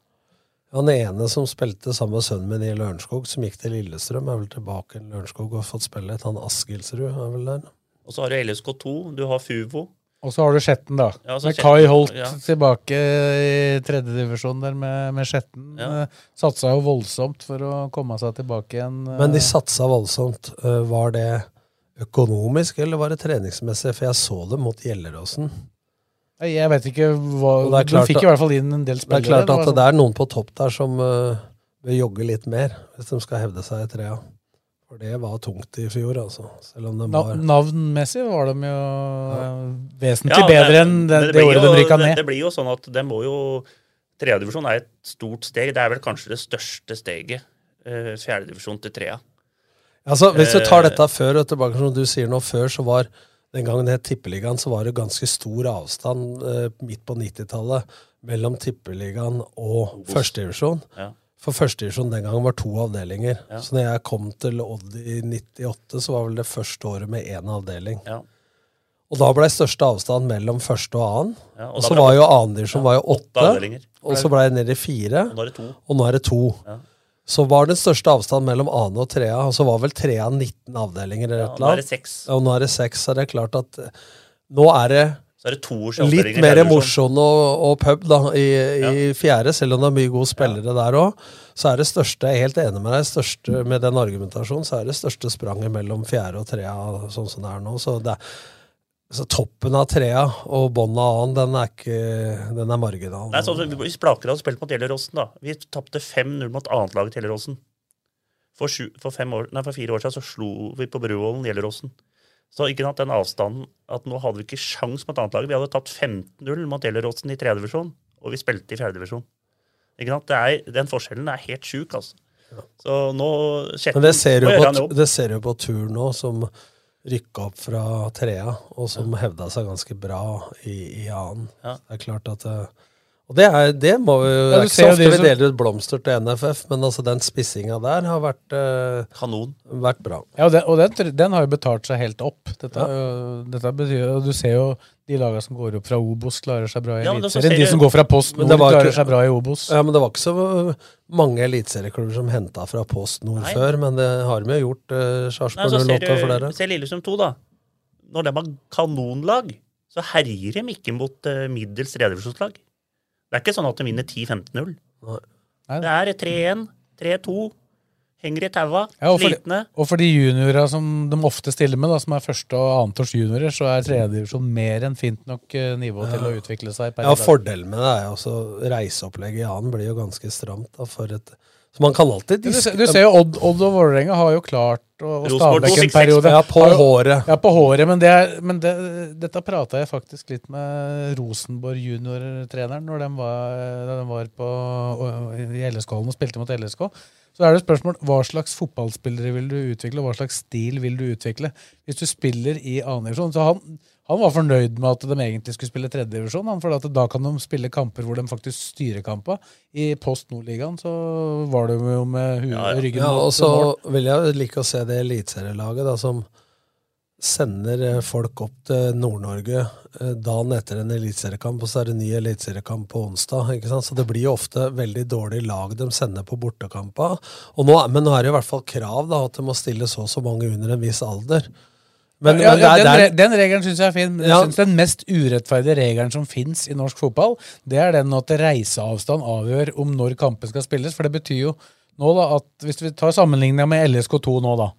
Han ene som spilte sammen med sønnen min i Lørenskog, som gikk til Lillestrøm, er vel tilbake i Lørenskog og har fått spille litt. Han Askildsrud er vel der. Og så har du LSK2, du har Fuvo. Og så har du Skjetten, da. Ja, med Skjetten, Kai Holt ja. tilbake i tredjedivisjon der med, med Skjetten. Ja. Eh, Satsa jo voldsomt for å komme seg tilbake igjen. eh. Men de satsa voldsomt. Eh, Var det økonomisk, eller var det treningsmessig? For jeg så det mot Gjelleråsen. Jeg vet ikke hva Og det er De klart fikk i hvert fall inn en del spillere. Det er klart at det er noen på topp der som vil jogge litt mer, hvis de skal hevde seg i trea. For det var tungt i fjor, altså. Selv om Na var navnmessig var de jo ja. vesentlig Ja, bedre enn det, det, det, året jo- de rykka det- ned. Det blir jo sånn at de må jo Tredjedivisjon er et stort steg. Det er vel kanskje det største steget. eh, Fjerdedivisjon til trea. Altså, Hvis du tar Eh, dette før og tilbake, som du sier nå, før så var den gangen det het Tippeligaen, så var det ganske stor avstand eh, midt på 90-tallet mellom Tippeligaen og førstedivisjon. Ja. For førstedivisjon den gangen var to avdelinger. Ja. Så når jeg kom til Odd i 98, så var vel det første året med én avdeling. Ja. Og da ble største avstand mellom første og annen. Ja, og og så var jo annendivisjon var jo åtte åtte. Og så ble det ned i fire. Og nå er det to. Og er det to. Ja. Så var den største avstand mellom annen og trea, og så var vel trea 19 avdelinger eller Ja, Og nå er det seks. Og nå er det seks, så er det klart at eh, nå er det Så er det to litt mer mosjon og, og pub da, i, i fjerde, selv om det er mye gode spillere der òg. Så er det største, jeg er helt enig med deg, største, med den argumentasjonen, så er det største spranget mellom fjerde og trea, sånn som det er nå. Så, er, så toppen av trea og bånn av annen, den er ikke Den er marginal. Nei, så, Hvis Blaker hadde spilt mot Gjelleråsen, da Vi tapte 5-0 mot annetlaget til Gjelleråsen. For, sju, for, år, nei, for fire år siden så slo vi på Bruvollen Gjelleråsen. Så ikke sant, den avstanden at nå hadde vi ikke sjans mot lag, Vi hadde tapt 15-0 mot Gjelleråsen i tredje divisjon, og vi spilte i fjerdedivisjon. Ikke sant? Det er, den forskjellen er helt sjuk, altså. Så nå Men det ser, på, jobb. det ser du på tur nå, som rykka opp fra trea, og som hevda seg ganske bra i, i annen. Ja. Det er klart at eh, Og det er, det må vi jo Ja, Det er ikke så ofte de vi deler ut blomster til NFF, men altså den spissinga der har vært, eh, Kanon. vært bra. Ja, og den, og den, den har jo betalt seg helt opp. Dette, ja. jo- dette betyr, Du ser jo de lagene som går opp fra Obos, klarer seg bra i Ja, men det så Eliteserien. Ja, De som går fra Post Nord, det klarer ikke- seg bra i Obos. Ja, men Det var ikke så mange eliteserieklubber som henta fra Post Nord Nei. før, men det har de jo gjort. Eh, Sarpsborg så ser 08 og flere. se Lillestrøm 2, da. Når de har kanonlag, så herjer de ikke mot uh, middels tredjedivisjonslag. Det er ikke sånn at de vinner 10-15-0. Det er 3-1, 3-2, henger i taua, Ja, og, for, slitne. og for de juniorene som de ofte stiller med, da, som er første- og annetårs juniorer, så er tredjedivisjon mer enn fint nok eh, nivå til å utvikle seg. per Ja, dag. Fordelen med det er jo også reiseopplegget i annen blir jo ganske stramt. Da, for et, så man kan alltid Du, ser- diske- du ser jo Odd, Odd og Vålerenga har jo klart å og Rosenborg Stabæk en 266. periode. Ja, på har jo- håret. Ja, på håret, men, det er, men det, dette prata jeg faktisk litt med Rosenborg junior-treneren når de var, da de var på, i LSK-hallen og spilte mot LSK. Så er det et spørsmål hva slags fotballspillere vil du utvikle, og hva slags stil vil du utvikle? Hvis du spiller i annendivisjon Så han, han var fornøyd med at de egentlig skulle spille tredjedivisjon, for da kan de spille kamper hvor de faktisk styrer kampa. I Post Nord-ligaen så var de jo med huet Ja, ja. ryggen Ja, og så vil jeg like å se det eliteserielaget som sender eh, folk opp til Nord-Norge eh, dagen etter en eliteseriekamp, og så er det ny eliteseriekamp på onsdag. ikke sant? Så det blir jo ofte veldig dårlig lag de sender på bortekampa. Nå, men nå er det i hvert fall krav da, at det må stille så og så mange under en viss alder. Men, ja, men ja, det er- den, den regelen syns jeg er fin. Jeg synes Den mest urettferdige regelen som fins i norsk fotball, det er den at reiseavstand avgjør om når kampen skal spilles. For det betyr jo nå da at hvis vi tar sammenligninga med LSK2 nå, da.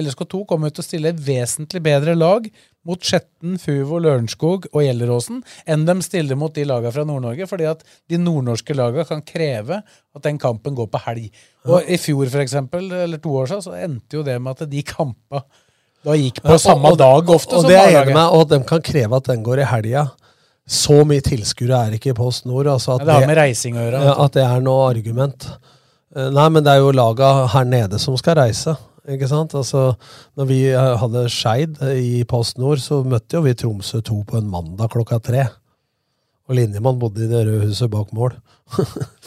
LSK2 kommer til å stille vesentlig bedre lag mot Skjetten, Fuvo, Lørenskog og Gjelleråsen enn de stiller mot de lagene fra Nord-Norge, fordi at de nordnorske lagene kan kreve at den kampen går på helg. Og I fjor, for eksempel, eller to år siden, så endte jo det med at de kampa da gikk på samme og- dag ofte Og som det er jeg enig med, og de kan kreve at den går i helga. Så mye tilskuere er ikke i Post Nord. Altså at Ja, det har med reising å gjøre. At det er noe argument. Eh, Nei, men det er jo laga her nede som skal reise. Ikke sant? Altså, når vi eh, hadde Skeid i Post Nord, så møtte jo vi Tromsø 2 på en mandag klokka tre. Og Linjemann bodde i det røde huset bak mål.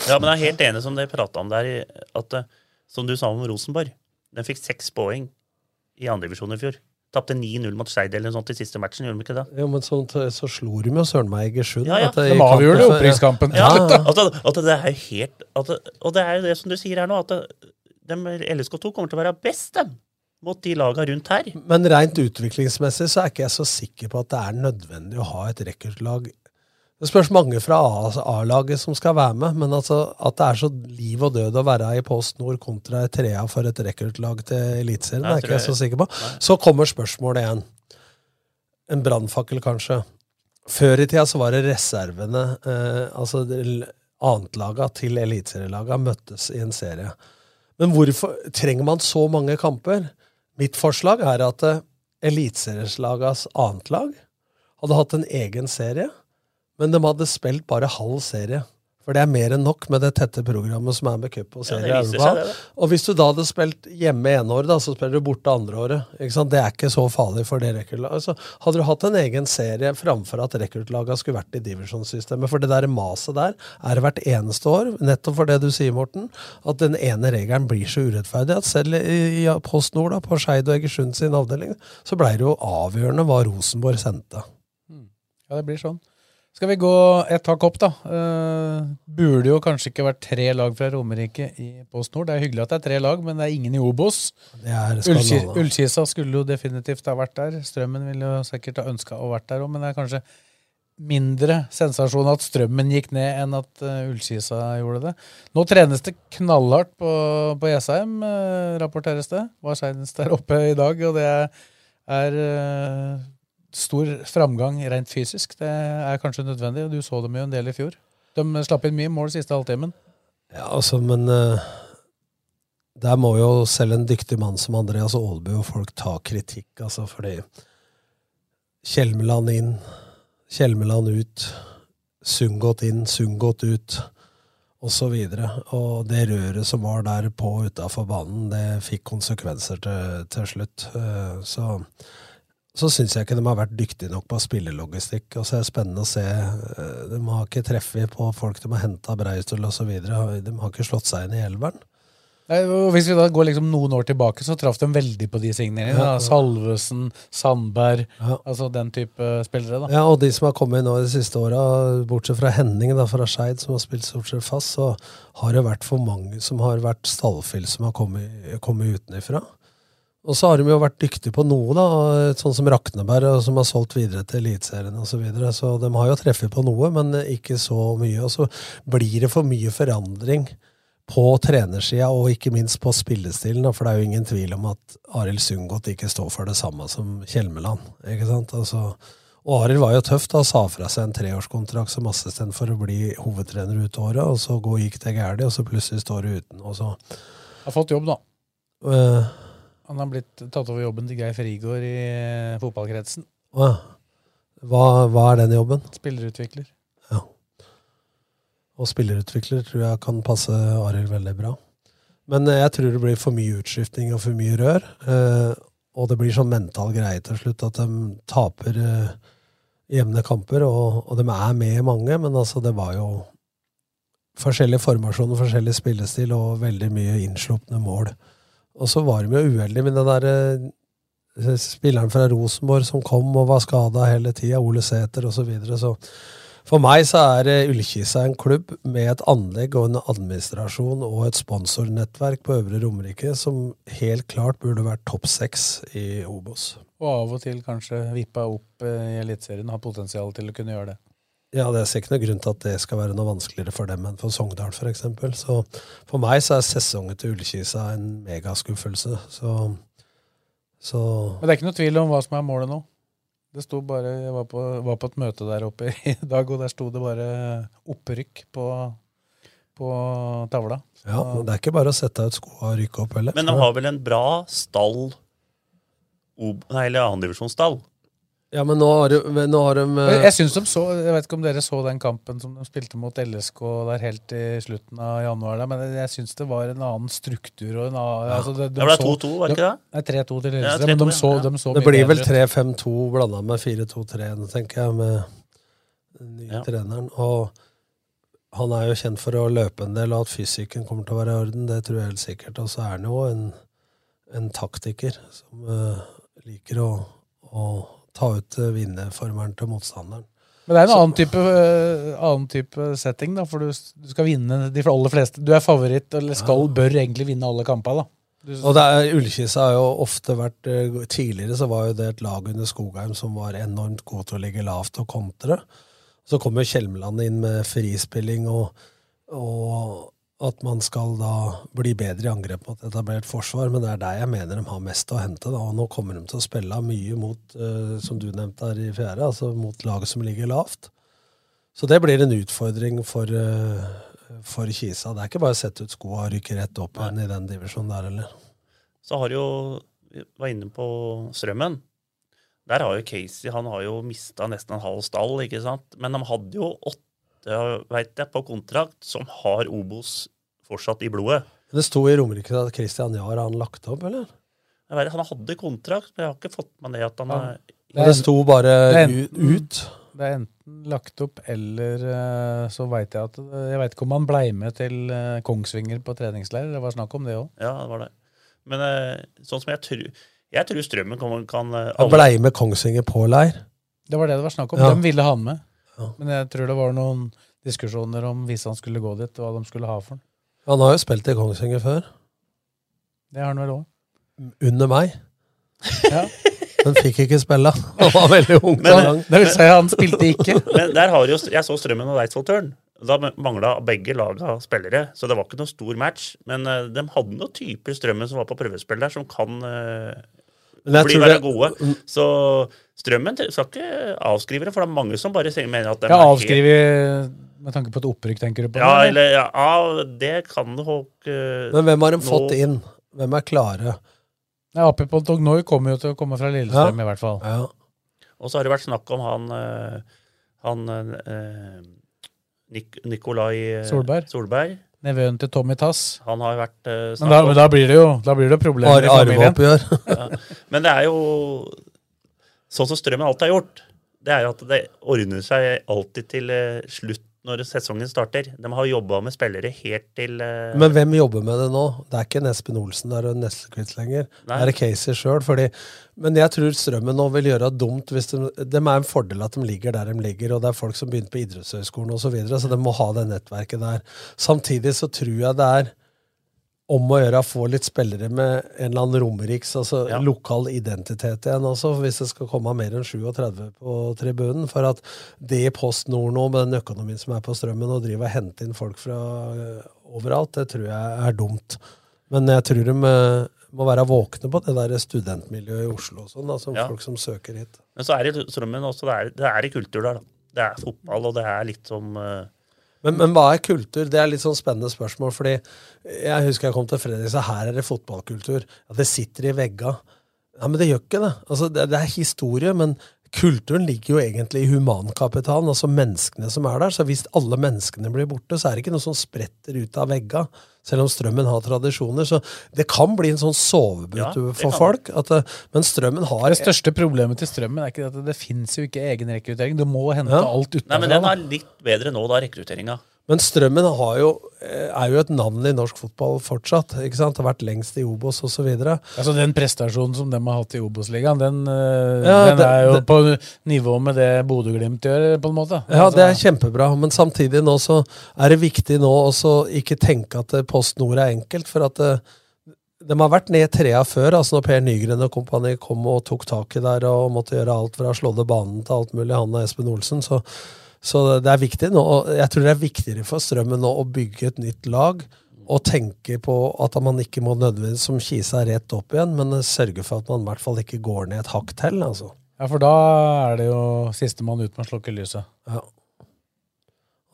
Ja, men jeg er helt enig som dere prata om der, at eh, som du sa om Rosenborg. Den fikk seks poeng i andredivisjon i fjor. Tapte 9-0 mot Skeid eller noe sånt i siste matchen, gjorde de ikke det? Ja, men så, så slo de jo søren meg Egersund. Ja, ja. det- De avgjorde kampen- opprykkskampen. Ja, ja. altså, at det er helt at, Og det er jo det som du sier her nå, at LSK2 kommer til å være best, dem. Mot de laga rundt her. Men rent utviklingsmessig så er ikke jeg så sikker på at det er nødvendig å ha et rekruttlag. Det spørs mange fra A-laget som skal være med, men altså at det er så liv og død å være i Post Nord kontra i trea for et rekruttlag til Eliteserien, Nei, er ikke jeg så sikker på. Så kommer spørsmålet igjen. En brannfakkel, kanskje. Før i tida så var det reservene, eh, altså annetlaga til eliteserielaga, møttes i en serie. Men hvorfor trenger man så mange kamper? Mitt forslag er at eliteserieslagas annet lag hadde hatt en egen serie, men de hadde spilt bare halv serie. For det er mer enn nok med det tette programmet som er med cup og Ja, det serie. seg det, da. og hvis du da hadde spilt hjemme ene året, da, så spiller du borte andre året. Ikke sant? Det er ikke så farlig for det rekruttlaget. Altså, hadde du hatt en egen serie framfor at rekruttlaget skulle vært i divisjonssystemet, for det der maset der er det hvert eneste år, nettopp for det du sier, Morten, at den ene regelen blir så urettferdig at selv i, i Post Nord, da, på Skeid og Egersund sin avdeling, så blei det jo avgjørende hva Rosenborg sendte. Ja, det blir sånn. Skal vi gå et tak opp, da? Uh, burde jo kanskje ikke vært tre lag fra Romerike i Post Nord. Det er hyggelig at det er tre lag, men det er ingen i Obos. Ullkisa skulle jo definitivt ha vært der. Strømmen ville jo sikkert ha ønska å vært der òg, men det er kanskje mindre sensasjon at Strømmen gikk ned enn at uh, Ullkisa gjorde det. Nå trenes det knallhardt på, på Jessheim, uh, rapporteres det. Var seinest der oppe i dag, og det er, eh, stor framgang rent fysisk. Det er kanskje nødvendig, du så dem jo en del i fjor. De slapp inn mye mål siste halvtimen. Ja, altså, men uh, der må jo selv en dyktig mann som Andreas Aalbu og folk ta kritikk, altså, fordi Kjelmeland inn, Kjelmeland ut, Sundgodt inn, Sundgodt ut, og så. Og det røret som var der på utafor banen, det fikk konsekvenser til, til slutt. Uh, Så så syns jeg ikke de har vært dyktige nok på spillelogistikk. Og så er det spennende å se. eh, De har ikke treffet på folk de har henta Breistøl osv. De har ikke slått seg inn i elveren. Hvis vi da går liksom noen år tilbake, så traff de veldig på de signeringene. Ja, ja. Salvesen, Sandberg, altså den type spillere. da. Ja, og de som har kommet inn nå de siste åra, bortsett fra Henning da, fra Skeid, som har spilt stort sett fast, så har det vært for mange som har vært stallfyll som har kommet, kommet utenifra. Og så har de jo vært dyktige på noe, da, sånn som Rakneberg, som har solgt videre til Eliteserien osv. Så, videre. så de har jo treffet på noe, men ikke så mye. Og så blir det for mye forandring på trenersida, og ikke minst på spillestilen. For det er jo ingen tvil om at Arild Sundgodt ikke står for det samme som Kjelmeland. ikke sant? Altså, og Arild var jo tøff da, sa fra seg en treårskontrakt som assistent for å bli hovedtrener ut året, og så gå gikk det gærent, og så plutselig står du uten. og så... Har fått jobb, da. Eh, Han har blitt tatt over jobben til Geir Frigård i eh, fotballkretsen. hva, hva, er den jobben? Spillerutvikler. Og spillerutvikler tror jeg kan passe Arild veldig bra. Men eh, jeg tror det blir for mye utskifting og for mye rør. Eh, og det blir sånn mental greie til slutt at de taper jevne kamper, og, og de er med i mange, men altså det var jo forskjellige formasjoner, forskjellig spillestil og veldig mye innslupne mål. Og så var de jo uheldige med den der eh, spilleren fra Rosenborg som kom og var skada hele tida, Ole Sæter osv. Så, videre. så for meg så er eh, Ullkisa en klubb med et anlegg og en administrasjon og et sponsornettverk på Øvre Romerike som helt klart burde vært topp seks i Obos. Og av og til kanskje vippa opp eh, i Eliteserien, har potensial til å kunne gjøre det. Ja, det ser ikke noe grunn til at det skal være noe vanskeligere for dem enn for Sogndal f.eks. Så for meg så er sesongen til Ullkisa en megaskuffelse. Så, så Men det er ikke noe tvil om hva som er målet nå? Det sto bare, Jeg var på, var på et møte der oppe i dag, og der sto det bare opprykk på, på tavla. Ja, men Det er ikke bare å sette ut skoa og rykke opp heller. Men de har vel en bra stall Ob- Nei, eller annendivisjonsstall? Ja, men nå har de, nå har de eh, Jeg, jeg synes de så, jeg vet ikke om dere så den kampen som de spilte mot LSK der helt i slutten av januar, der, men jeg syns det var en annen struktur og en annen altså Det ble 2-2, var det ikke det? Nei, 3-2 til Ja, men de så, ja. de så Det blir vel 3-5-2 blanda med 4-2-3, tenker jeg, med den nye treneren. Og han er jo kjent for å løpe en del, og at fysikken kommer til å være i orden. Det tror jeg helt sikkert. Og så er han jo en, en taktiker som uh, liker å, å ta ut uh, vinnerformelen til motstanderen. Men det er en annen type, eh, annen type setting, da, for du, du skal vinne de aller fleste. Du er favoritt, eller skal, bør egentlig vinne alle kampene. Du, Og det er, Ullkisa har jo ofte vært eh, Tidligere så var jo det et lag under Skogheim som var enormt god til å ligge lavt og kontre. Så kommer Kjelmeland inn med frispilling og, og at man skal da bli bedre i angrep mot etablert forsvar. Men det er der jeg mener de har mest å hente. Da. Og nå kommer de til å spille mye mot, eh, som du nevnte her i fjerde, altså mot laget som ligger lavt. Så det blir en utfordring for, eh, for Kisa. Det er ikke bare å sette ut skoa og rykke rett opp igjen i den divisjonen der, eller? Så har jo Vi var inne på Strømmen. Der har jo Casey han har jo mista nesten en halv stall, ikke sant? Men de hadde jo åtte vet jeg, på kontrakt som har Obos fortsatt i blodet. Det sto i Romerike at Christian Jahr har han lagt opp, eller? Jeg vet, han hadde kontrakt, men jeg har ikke fått med det at han har Men det sto bare det er enten- ut. Det er enten lagt opp, eller eh, så veit jeg at Jeg veit ikke om han blei med til eh, Kongsvinger på treningsleir. Det var snakk om det òg. Ja, det var det. Men eh, sånn som jeg tror Jeg tror Strømmen kan, kan eh, Han blei med Kongsvinger på leir. Det var det det var snakk om. Ja. De ville ha han med. Men jeg tror det var noen diskusjoner om hvis han skulle gå dit, hva de skulle ha for han. Han har jo spilt i Kongsvinger før. Det har han vel òg. Under meg. Ja. Men fikk ikke spille. Han var veldig ung. Men-. Det vil si, han spilte ikke. Men der har jo, jeg så Strømmen og Eidsvoll Turn. Da mangla begge laga spillere, så det var ikke noe stor match. Men eh, de hadde noen typer Strømmen som var på prøvespill der, som kan Men jeg bli tror være det- gode. Så Strømmen skal ikke avskrive det, for det er mange som bare mener at den Ja, helt- med tanke på et opprykk, tenker du på? Ja, det, eller ja, ja, det kan nok uh, Men hvem har de nå- fått inn? Hvem er klare? Ja, AP Pontognoi kommer jo til å komme fra Lillestrøm, i hvert fall. Ja. Og så har det vært snakk om han eh, Han eh, Nik Nikolai Solberg. Solberg. Nevøen til Tommy Tass. Han har vært uh, Men da, men da blir det jo da blir det problemer i familien. ja. Men det er jo sånn som Strømmen alltid har gjort. Det er jo at det ordner seg alltid til uh, slutt når sesongen starter. De har jobba med spillere helt til uh... Men hvem jobber med det nå? Det er ikke en Espen Olsen der og en lenger. Nei. Det er Casey sjøl. Men jeg tror Strømmen nå vil gjøre dumt hvis de De er en fordel at de ligger der de ligger, og det er folk som begynte på idrettshøyskolen osv., så, videre, så de må ha det nettverket der. Samtidig så tror jeg det er om å gjøre å få litt spillere med en eller annen Romeriks, altså lokal identitet igjen også, hvis det skal komme mer enn 37 på tribunen. For at det i Post Nord nå, med den økonomien som er på strømmen, og drive og hente inn folk fra øh, overalt, det tror jeg er dumt. Men jeg tror de øh, må være våkne på det der studentmiljøet i Oslo og sånn, altså Ja. folk som søker hit. Men så er det Strømmen også, det er, det er i kultur der, da. Det er fotball, og det er litt som eh, Men, men hva er kultur? Det er litt sånn spennende spørsmål. fordi Jeg husker jeg kom til Fredrik, så her er det fotballkultur. Ja, Det sitter i vegga. Ja, Men det gjør ikke det. Altså, det, det er historie, men kulturen ligger jo egentlig i humankapitalen, altså menneskene som er der. Så hvis alle menneskene blir borte, så er det ikke noe som spretter ut av vegga. Selv om strømmen har tradisjoner. Så det kan bli en sånn sovepute Ja, for folk. At, men strømmen har Det største problemet til Strømmen er ikke at det, det fins jo ikke egen rekruttering. Du må hente Ja. alt Nei, men den er litt bedre nå, da, rekrutteringa. Men Strømmen har jo, eh, er jo et navn i norsk fotball fortsatt. ikke sant? Har vært lengst i Obos osv. Altså Den prestasjonen som de har hatt i Obos-ligaen, den, eh, Ja, den er jo det- på nivå med det Bodø-Glimt gjør, på en måte. Ja, Altså, det er kjempebra, men samtidig nå så er det viktig nå også ikke tenke at eh, Post Nord er enkelt, for at de har vært ned trea før, altså når Per Nygren og kompani kom og tok tak i der og måtte gjøre alt fra Slådde banen til alt mulig, han og Espen Olsen, så, så det er viktig nå, og jeg tror det er viktigere for Strømmen nå å bygge et nytt lag, og tenke på at man ikke må nødvendigvis som Kisa rett opp igjen, men sørge for at man i hvert fall ikke går ned et hakk til, altså. Ja, for da er det jo sistemann ut med å slukke lyset. Ja.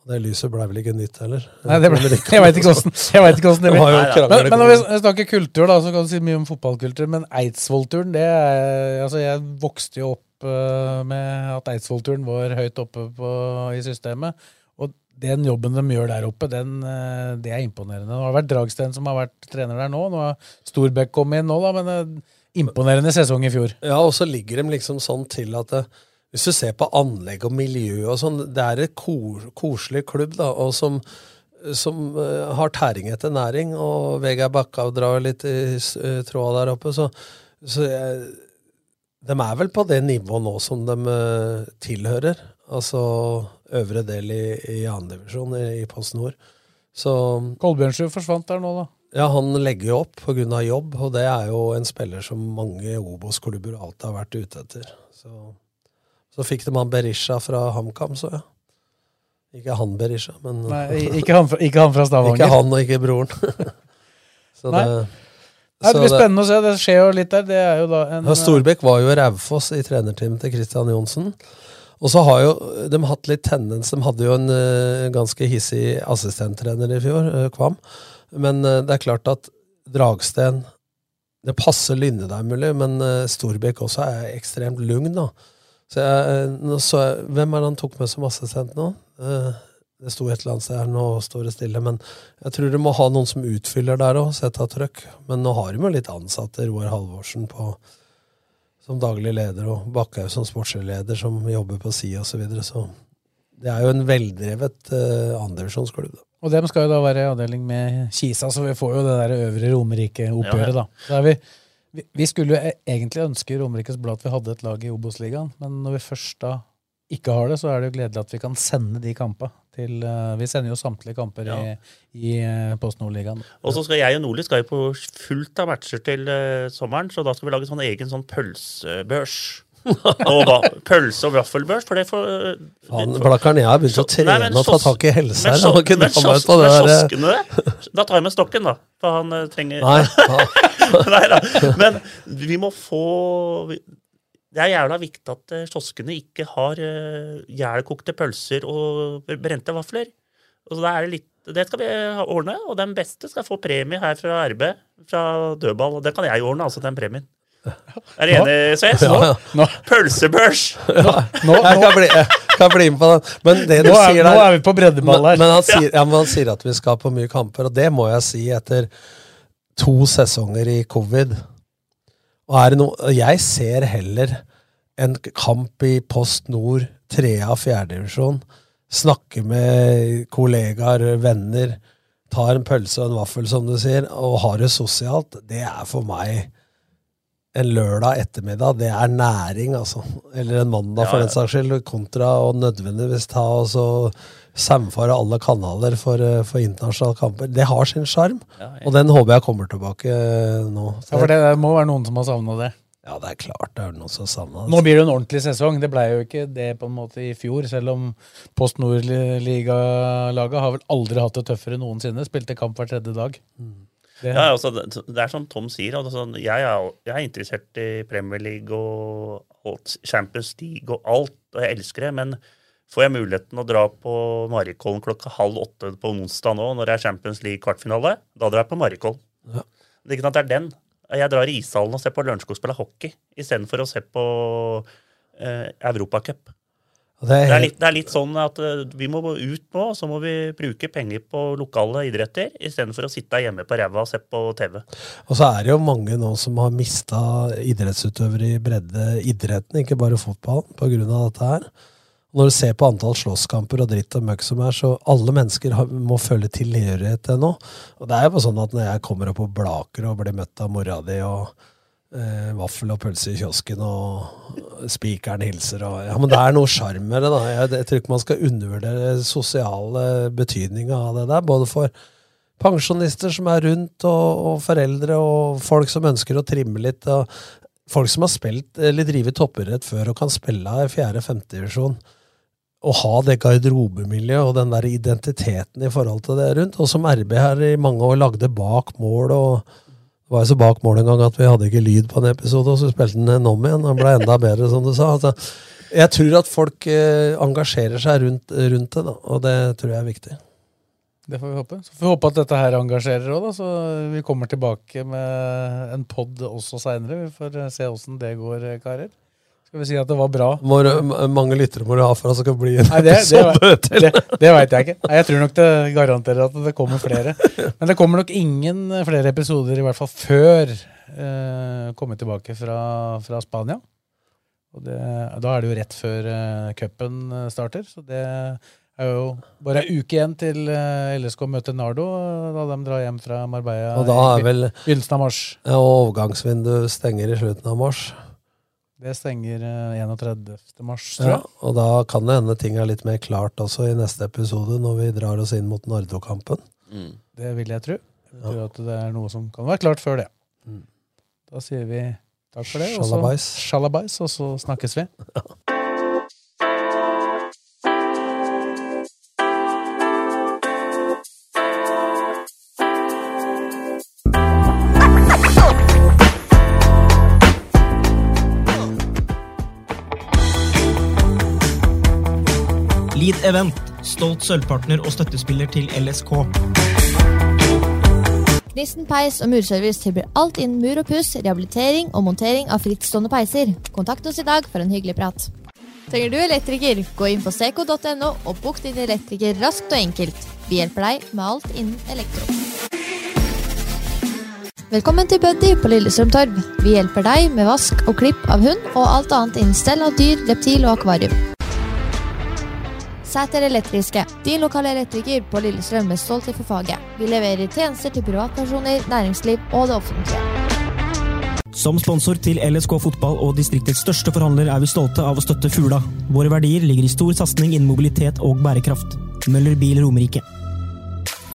Det lyset ble vel ikke nytt heller? Nei, det ble, jeg veit ikke åssen det blir. Men, men når vi snakker kultur, da, så kan du si mye om fotballkultur. Men Eidsvollturen, det er Altså, jeg vokste jo opp eh, med at Eidsvoll-turen var høyt oppe på, i systemet. Og den jobben de gjør der oppe, den, eh, det er imponerende. Det har vært Dragsten som har vært trener der nå. Nå har Storbekk kommet inn nå, da, men eh, imponerende sesong i fjor. Ja, og så ligger de liksom sånn til at det, hvis du ser på anlegg og miljø og sånn, det er et koselig klubb, da, og som, som uh, har tæring etter næring, og Vegard Bakka drar litt i uh, tråda der oppe, så, så jeg, de er vel på det nivået nå som de eh, tilhører, altså øvre del i, i andredivisjon i, i Post Nord. Så Kolbjørnsrud forsvant der nå, da. ja, han legger jo opp pga. jobb, og det er jo en spiller som mange Obos-klubber alltid har vært ute etter. Så, så fikk de han Berisha fra HamKam, så ja. Ikke han Berisha, men Nei, ikke han ikke han fra Stavanger. Ikke han og ikke broren. så Nei. det, Nei, det blir spennende å se. Det skjer jo litt der. Det er jo da en Storbekk var jo Raufoss i trenerteamet til Christian Johnsen. Og så har jo de hatt litt tendens De hadde jo en uh, ganske hissig assistenttrener i fjor, uh, Kvam. Men uh, det er klart at Dragsten Det passer Lynne der mulig, men uh, Storbekk også er ekstremt lugn, da. Så jeg, så jeg, Hvem er det han tok med som assistent nå? Eh, det sto et eller annet sted her, nå står det stille. Men jeg tror du må ha noen som utfyller der òg, sette av trøkk. Men nå har de jo litt ansatte, Roar Halvorsen på som daglig leder, og Bakkhaug som sportsleder, som jobber på si osv. Så, videre. så det er jo en veldrevet uh, andredivisjonsklubb. Og dem skal jo da være i avdeling med Kisa, så vi får jo det der øvre Romerike-oppgjøret, Ja, ja. da. Er vi, vi, vi skulle jo e- egentlig ønske Romerikes Blad at vi hadde et lag i Obos-ligaen, men når vi først da ikke har det, så er det jo gledelig at vi kan sende de kampene til eh, Vi sender jo samtlige kamper Ja. i, i eh, Post Nord-ligaen. Og så skal jeg og Nordli skal jo på fullt av matcher til uh, sommeren, så da skal vi lage sånn egen sånn pølsebørs. og pølse- og vaffelbørs, for det får Faen, Blakkaren, jeg har begynt å trene Nei, men og ta tak i helse her. Men, men dra kiosk- men kioskene? Da tar jeg med stokken, da. For han trenger Nei, Nei da. Men vi må få Det er jævla viktig at eh, kioskene ikke har uh, jævlkokte pølser og brente vafler. Og er det litt det skal vi ordne, og den beste skal få premie her fra RB, fra dødball. Og det kan jeg ordne, altså, den premien. Er du enig, Sves? Ja, ja. Pølsebørs! jeg kan bli, jeg kan bli med på den. Men det du Nå er- sier nå er vi på breddeball her. Men, men, han sier, ja, men han sier at vi skal på mye kamper, og det må jeg si etter to sesonger i covid. Og er noe Jeg ser heller en kamp i Post Nord, trea, fjerdedivisjon. Snakke med kollegaer, venner. Tar en pølse og en vaffel, som du sier, og har det sosialt. Det er for meg en lørdag ettermiddag, det er næring, altså. Eller en mandag, Ja, for ja. den saks skyld. Kontra å nødvendigvis ta og så samfare alle kanaler for, eh, for internasjonale kamper. Det har sin sjarm, Ja, ja. og den håper jeg kommer tilbake eh, nå. Så Ja, for det må være noen som har savna det. Ja, det er klart det er noen som savna det. Nå blir det en ordentlig sesong. Det blei jo ikke det på en måte i fjor, selv om Post Nord-ligalaget har vel aldri hatt det tøffere noensinne. Spilte kamp hver tredje dag. Det, Ja, altså, det, det er som Tom sier. Altså, jeg, er, jeg er interessert i Premier League og Champions League og alt, og jeg elsker det. Men får jeg muligheten å dra på Marikollen klokka halv åtte på onsdag nå, når det er Champions League kvartfinale, da drar jeg på Marikollen. Ja. Det er ikke sant det er den. Jeg drar i ishallen og ser på Lørenskog spille hockey istedenfor å se på eh, Europacup. Det er Det det er litt sånn at eh, vi må ut nå, så må vi bruke penger på lokale idretter istedenfor å sitte hjemme på ræva og se på TV. Og så er det jo mange nå som har mista idrettsutøvere i bredde idretten, ikke bare fotballen, av dette her. Når du ser på antall slåsskamper og dritt og møkk som er, så alle mennesker må føle tilhørighet til noe. Og det er jo sånn at når jeg kommer opp på Blaker og blir møtt av mora di og eh, vaffel og pølse i kiosken og spikeren hilser og Ja, men det er noe sjarm med det, da. Jeg, jeg tror ikke man skal undervurdere sosiale betydninga av det der. Både for pensjonister som er rundt, og, og foreldre og folk som ønsker å trimme litt. og Folk som har spilt eller drevet toppidrett før og kan spille i fjerde-femtedivisjon. divisjon å ha det garderobemiljøet og den der identiteten i forhold til det rundt. Og som RB her i mange år lagde bak mål, og det var jo så bak mål en gang at vi hadde ikke lyd på en episode, og så spilte den om igjen, og ble enda bedre, som du sa. Altså, jeg tror at folk eh, engasjerer seg rundt, rundt det, da, og det tror jeg er viktig. Det får vi håpe. Så får vi håpe at dette her engasjerer òg, så vi kommer tilbake med en pod også seinere. Vi får se åssen det går, karer. Skal vi si at det var bra? Hvor mange lyttere må du ha for at det skal bli en Nei, det, det, det, det veit jeg ikke. Nei, jeg tror nok det garanterer at det kommer flere. Men det kommer nok ingen flere episoder, i hvert fall før eh, komme tilbake fra, fra Spania. Og det, da er det jo rett før eh, cupen starter, så det er jo bare ei uke igjen til uh, LSK møter Nardo, da de drar hjem fra Marbella og da er vel, i begynnelsen av mars. Ja, og overgangsvinduet stenger i slutten av mars. Det stenger 31. mars, tror jeg. Ja, og da kan det hende ting er litt mer klart også i neste episode, når vi drar oss inn mot Nardo-kampen. Mm. Det vil jeg tro. Jeg tror at det er noe som kan være klart før det. Mm. Da sier vi takk for det, og så, sjalabais, og så snakkes vi. Lead Event, stolt sølvpartner og støttespiller til LSK. Gnisten peis og murservice tilbyr alt innen mur og puss, rehabilitering og montering av frittstående peiser. Kontakt oss i dag for en hyggelig prat. Trenger du elektriker, gå inn på seco.no og bok din elektriker raskt og enkelt. Vi hjelper deg med alt innen elektro. Velkommen til Buddy på Lillestrøm Torv. Vi hjelper deg med vask og klipp av hund og alt annet innen stell av dyr, reptil og akvarium. Sæter Elektriske, din lokale elektriker på Lillestrøm med stolthet for faget. Vi leverer tjenester til privatpersoner, næringsliv og det offentlige. Som sponsor til LSK fotball og distriktets største forhandler er vi stolte av å støtte Fugla. Våre verdier ligger i stor satsing innen mobilitet og bærekraft. Møller Bil Romerike.